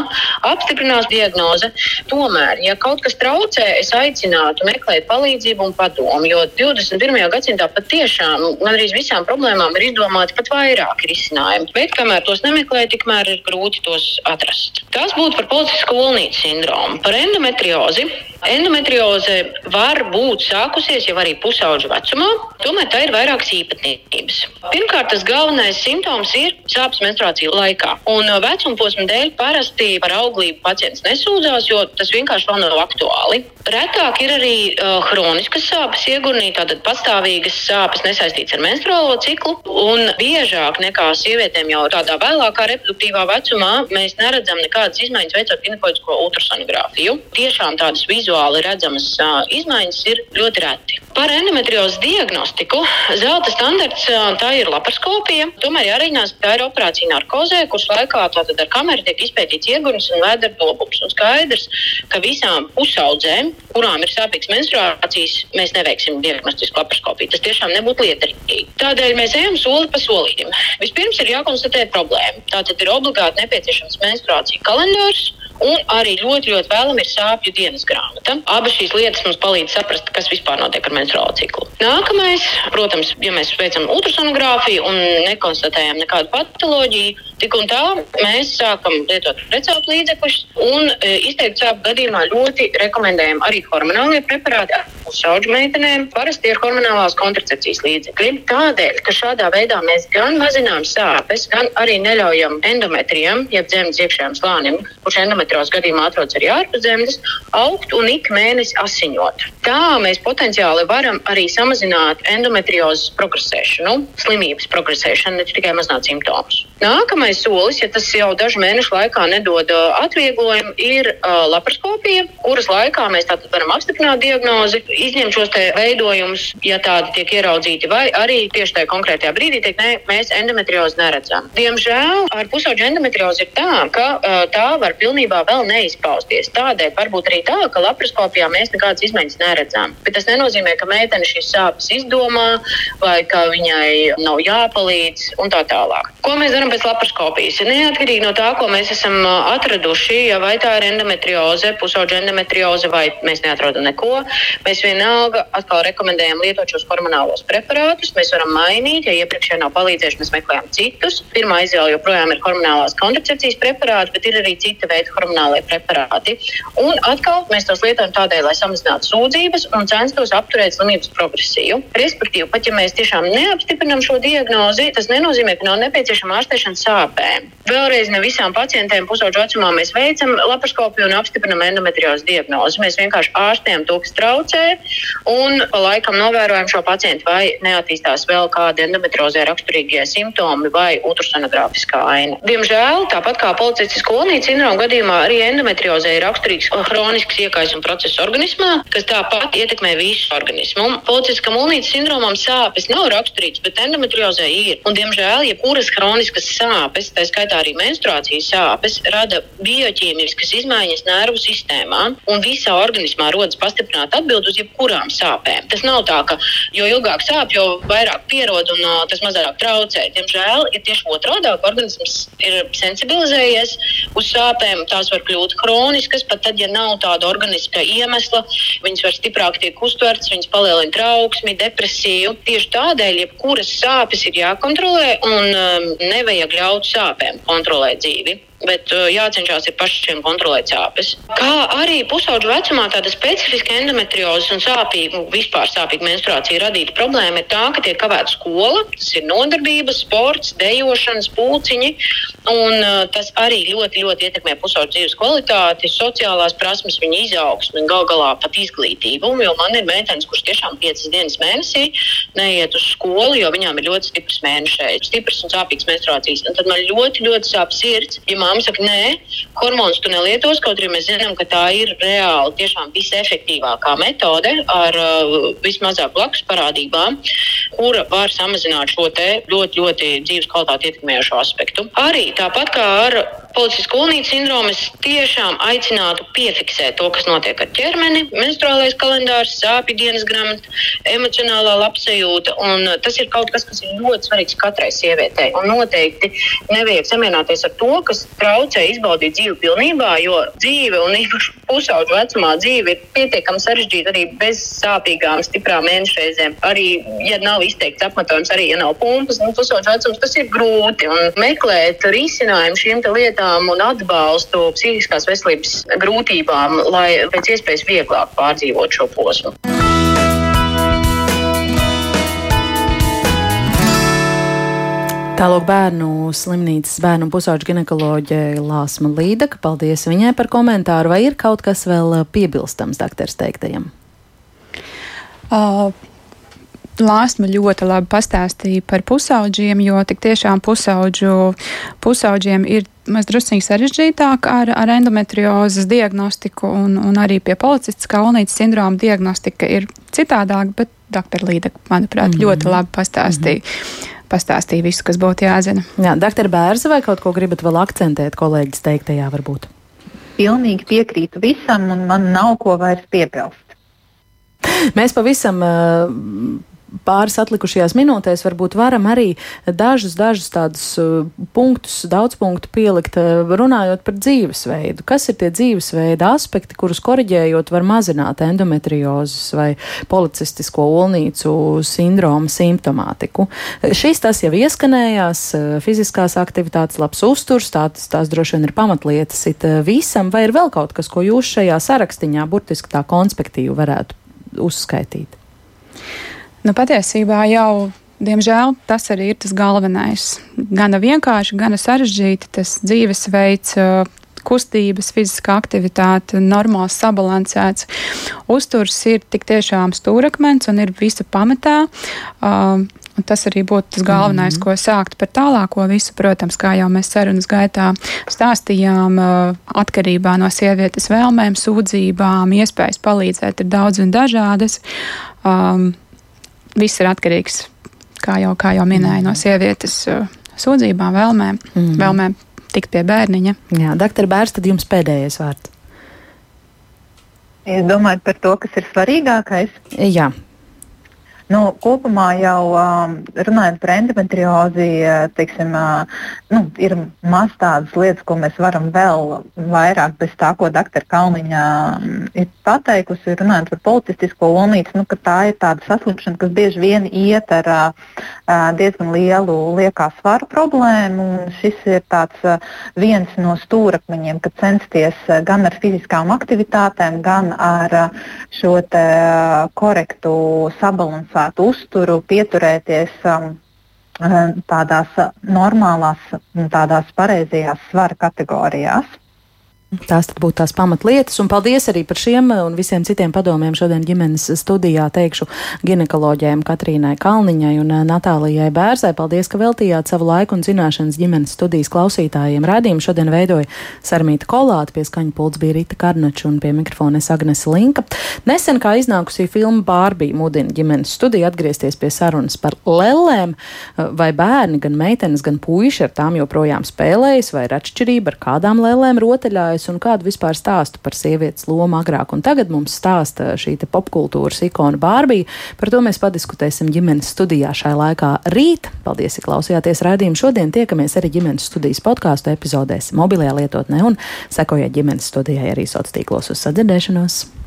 apstiprinās diagnoze. Tomēr, ja kaut kas traucē, es aicinātu meklēt palīdzību un padomu, jo 21. gadsimtā patiešām gandrīz visām problēmām ir izdomāti pat vairāki risinājumi. Bet kamēr tos nemeklē, tikmēr ir grūti tos atrast. Tas būtu par policisku skolnīcu sindromu. Par endometriozi Endometrioze var būt sākusies jau arī pusauģa vecumā, tomēr tā ir vairākas īpatnības. Pirmkārt, tas galvenais simptoms ir sāpes menstruāciju laikā. Un vecuma posma dēļ parasti par auglību pacients nesūdzās, jo tas vienkārši vēl nav aktuāli. Retāk ir arī uh, hroniskas sāpes iegurnī, tātad pastāvīgas sāpes nesaistītas ar menstruālo ciklu. Un biežāk nekā sievietēm jau tādā vēlākā reproduktīvā vecumā mēs neredzam nekādas izmaiņas veicot ginekoloģisko ultrasonogrāfiju. Tiešām tādas vizuāli redzamas uh, izmaiņas ir ļoti reti. Par endometriozes diagnostiku zelta standarts tā ir laparoskopija. Tomēr jārēķinās, ka tā ir operācija narkozē, kuras laikā tātad ar kameru tiek izpētīts iegurums un vēdera nobums. Un skaidrs, ka visām pusaudzēm, kurām ir sāpīgas menstruācijas, mēs neveiksim diagnostisku laparoskopiju. Tas tiešām nebūtu lietarīgi. Tādēļ mēs ejam soli pa solītam. Vispirms ir jākonstatē problēma. Tātad ir obligāti nepieciešams menstruāciju kalendārs Un arī ļoti, ļoti vēlam ir sāpju dienas grāmata. Abas šīs lietas mums palīdz saprast, kas vispār notiek ar menstruālo ciklu. Nākamais, protams, ja mēs veicam ultrasonogrāfiju un nekonstatējam nekādu patoloģiju, tik un tā mēs sākam lietot receptu līdzekļus un e, izteikti sāpju gadījumā ļoti rekomendējam arī hormonālie preparāti. Šauģu meitenēm parasti ir hormonālās kontracepcijas līdzekļi. Tādēļ, ka šādā veidā mēs gan mazinām sāpes, gan arī neļaujam endometrijam, jeb zemes iekšējiem slānim, kurš endometriozes gadījumā atrodas arī ārpus zemes, augt un ik mēnesi asiņot. Tā mēs potenciāli varam arī samazināt endometriozes progresēšanu, slimības progresēšanu, ne tikai mazināt simptomus. Nākamais solis, ja tas jau dažu mēnešu laikā nedod atvieglojumu, ir uh, laparoskopija, kuras laikā mēs varam apstiprināt diagnozi, izņemt šos veidojumus, ja tādi tiek ieraudzīti, vai arī tieši tajā konkrētajā brīdī teikt, nē, mēs endometriozi neredzam. Diemžēl ar pusauģu endometriozi ir tā, ka uh, tā var pilnībā vēl neizpausties. Tādēļ varbūt arī tā, ka laparoskopijā mēs nekādas izmaiņas neredzam. Bet tas nenozīmē, ka meitene šīs sāpes izdomā vai ka viņai nav jāpalīdz un tā tālāk. Ko mēs darām pēc laparoskopijas? Neatkarīgi no tā, ko mēs esam atraduši, ja vai tā ir endometrioze, pusauģa endometrioze vai mēs neatrodam neko, mēs vienalga atkal rekomendējam lietot šos hormonālos preparātus. Mēs varam mainīt, ja iepriekšējā nav palīdzējuši, mēs meklējam citus. Pirmā izvēle joprojām ir hormonālās kontracepcijas preparāti, bet ir arī cita veida hormonālie preparāti. Un atkal mēs tos lietojam tādēļ, lai samazinātu sūdzības un censtos apturēt slimības progresiju. Respektīvi, pat ja mēs tiešām neapstiprinām šo diagnozi, tas nenozīmē, ka nav nepieciešama ārstēšana sāpēm. Vēlreiz ne visām pacientēm pusauģu vecumā mēs veicam laparoskopiju un apstiprinām endometriozes diagnozi. Mēs vienkārši ārstējam to, kas traucē, un pa laikam novērojam šo pacientu, vai neattīstās vēl kādi endometriozē raksturīgie simptomi vai ultrasonogrāfiskā aina. Diemžēl, tāpat kā policistiskā kolonijas sindroma gadījumā, arī endometriozē ir raksturīgs hronisks iekaisuma process organismā, kas tāpat ietekmē visu organismu. Policiskam ulnītes sindromam sāpes nav raksturīgas, bet endometriozē ir. Un, diemžēl, jebkuras hroniskas sāpes, tā skaitā arī menstruācijas sāpes, rada bioķīmiskas izmaiņas nervu sistēmā, un visā organismā rodas pastiprināta atbilde uz jebkurām sāpēm. Tas nav tā, ka jo ilgāk sāp, jo vairāk pierod un uh, tas mazāk traucē. Diemžēl ir tieši otrādi, ka organisms ir sensibilizējies uz sāpēm. Tās var kļūt hroniskas, pat tad, ja nav tāda organiska iemesla, viņas var stiprāk tiek uztvertas, viņas palielina trauksmi, depresiju. Tieši tādēļ, jebkuras sāpes ir jākontrolē un um, nevajag ļaut sāpēm kontrolēt dzīvi bet uh, jācenšas ir pašiem kontrolēt sāpes. Kā arī pusauģu vecumā tāda specifiska endometrioze un sāpīga, vispār sāpīga menstruācija radīta problēma ir tā, ka tiek kavēta skola, tas ir nodarbības, sports, dejošanas, pulciņi, un uh, tas arī ļoti, ļoti ietekmē pusauģu dzīves kvalitāti, sociālās prasmes, viņa izaugsmi un gal galā pat izglītību. Jo man ir meitenes, kuras tiešām piecas dienas mēnesī neiet uz skolu, jo viņām ir ļoti stiprs mēnešais, stiprs un sāpīgs menstruācijas. Un tad man ļoti, ļoti sāp sirds, ja mamma saka, nē, hormonus tu nelietos, kaut arī mēs zinām, ka tā ir reāli tiešām visefektīvākā metode ar uh, vismazāk blakus parādībām, kura var samazināt šo ļoti, ļoti dzīves kvalitāti ietekmējošo aspektu. Arī tāpat kā ar Policiskas kulnītes sindromu es tiešām aicinātu piefiksēt to, kas notiek ar ķermeni, menstruālais kalendārs, sāpju dienas grāmata, emocionālā labsajūta. Tas ir kaut kas, kas ir ļoti svarīgs katrai sievietei. Un noteikti nevajag samierināties ar to, kas traucē izbaudīt dzīvi pilnībā, jo dzīve un īpaši pusauģu vecumā dzīve ir pietiekami sarežģīta arī bez sāpīgām, stiprām mēnešreizēm. Arī, ja nav izteikts apmetojums, arī ja nav pumpas, nu, pusauģu vecums, tas ir grūti. Un meklēt risinājumu šīm lietām atbalstām un atbalstu psihiskās veselības grūtībām, lai pēc iespējas vieglāk pārdzīvot šo posmu. Tālāk bērnu slimnīcas bērnu pusauģa ginekoloģe Lāsma Līdaka. Paldies viņai par komentāru. Vai ir kaut kas vēl piebilstams doktors teiktajam? Uh, Lāsma ļoti labi pastāstīja par pusauģiem, jo tik tiešām pusauģu, pusauģiem ir mazliet sarežģītāk ar, ar endometriozes diagnostiku, un, un arī pie policists kalnītes sindroma diagnostika ir citādāk, bet doktora Līdaka, manuprāt, mm -hmm. ļoti labi pastāstīja. Mm -hmm pastāstīja visu, kas būtu jāzina. Jā, doktor Bērza, vai kaut ko gribat vēl akcentēt kolēģis teiktajā varbūt? Pilnīgi piekrītu visam, un man nav ko vairs piebilst. Mēs pavisam uh, pāris atlikušajās minūtēs varbūt varam arī dažus, dažus tādus uh, punktus, daudz punktu pielikt, uh, runājot par dzīvesveidu. Kas ir tie dzīvesveida aspekti, kurus koriģējot var mazināt endometriozes vai policistisko olnīcu sindromu simptomātiku? Šis tas jau ieskanējās, uh, fiziskās aktivitātes, labs uzturs, tās, tās droši vien ir pamatlietas it visam, vai ir vēl kaut kas, ko jūs šajā sarakstiņā burtiski tā konspektīvi varētu uzskaitīt? Nu, patiesībā jau, diemžēl, tas arī ir tas galvenais. Gana vienkārši, gana sarežģīti tas dzīvesveids, kustības, fiziskā aktivitāte, normāls, sabalansēts. Uzturs ir tik tiešām stūrakmens un ir visa pamatā. Uh, Un tas arī būtu tas galvenais, mm ko sākt par tālāko visu. Protams, kā jau mēs sarunas gaitā stāstījām, atkarībā no sievietes vēlmēm, sūdzībām, iespējas palīdzēt ir daudz un dažādas. Um, viss ir atkarīgs, kā jau, kā jau minēju, no mm. sievietes uh, sūdzībām, vēlmēm, mm. vēlmēm tikt pie bērniņa. Jā, doktor Bērs, tad jums pēdējais vārds. Es domāju par to, kas ir svarīgākais. Jā, Nu, kopumā jau um, runājot par endometriozi, uh, teiksim, uh, nu, ir maz tādas lietas, ko mēs varam vēl vairāk bez tā, ko doktora Kalniņa um, ir pateikusi. Runājot par politistisko olnīcu, nu, tā ir tāda saslimšana, kas bieži vien iet ar uh, diezgan lielu liekā svaru problēmu. Šis ir tāds, uh, viens no stūrakmeņiem, kad censties uh, gan ar fiziskām aktivitātēm, gan ar uh, šo te, uh, korektu sabalansēšanu balansētu uzturu, pieturēties um, um tādās normālās, tādās pareizajās svara kategorijās. Tās būtu tās pamatlietas, un paldies arī par šiem un visiem citiem padomiem šodien ģimenes studijā teikšu ginekoloģijai Katrīnai Kalniņai un eh, Natālijai Bērzai. Paldies, ka veltījāt savu laiku un zināšanas ģimenes studijas klausītājiem. Radījumu šodien veidoja Sarmīta Kolāta, pie skaņa pults bija Rita Karnača un pie mikrofona es Agnese Linka. Nesen kā iznākusī filma Bārbija mudina ģimenes studiju atgriezties pie sarunas par lellēm, vai bērni, gan meitenes, gan puiši ar tām joprojām spēlējas, vai ir atšķirība ar kādām lellēm rotaļājas sievietes un kādu vispār stāstu par sievietes lomu agrāk. Un tagad mums stāsta šī popkultūras ikona Bārbija. Par to mēs padiskutēsim ģimenes studijā šai laikā rīt. Paldies, ka klausījāties raidījumu šodien. Tiekamies arī ģimenes studijas podkāstu epizodēs mobilajā lietotnē un sekojiet ģimenes studijai arī sociālos tīklos uz sadzirdēšanos.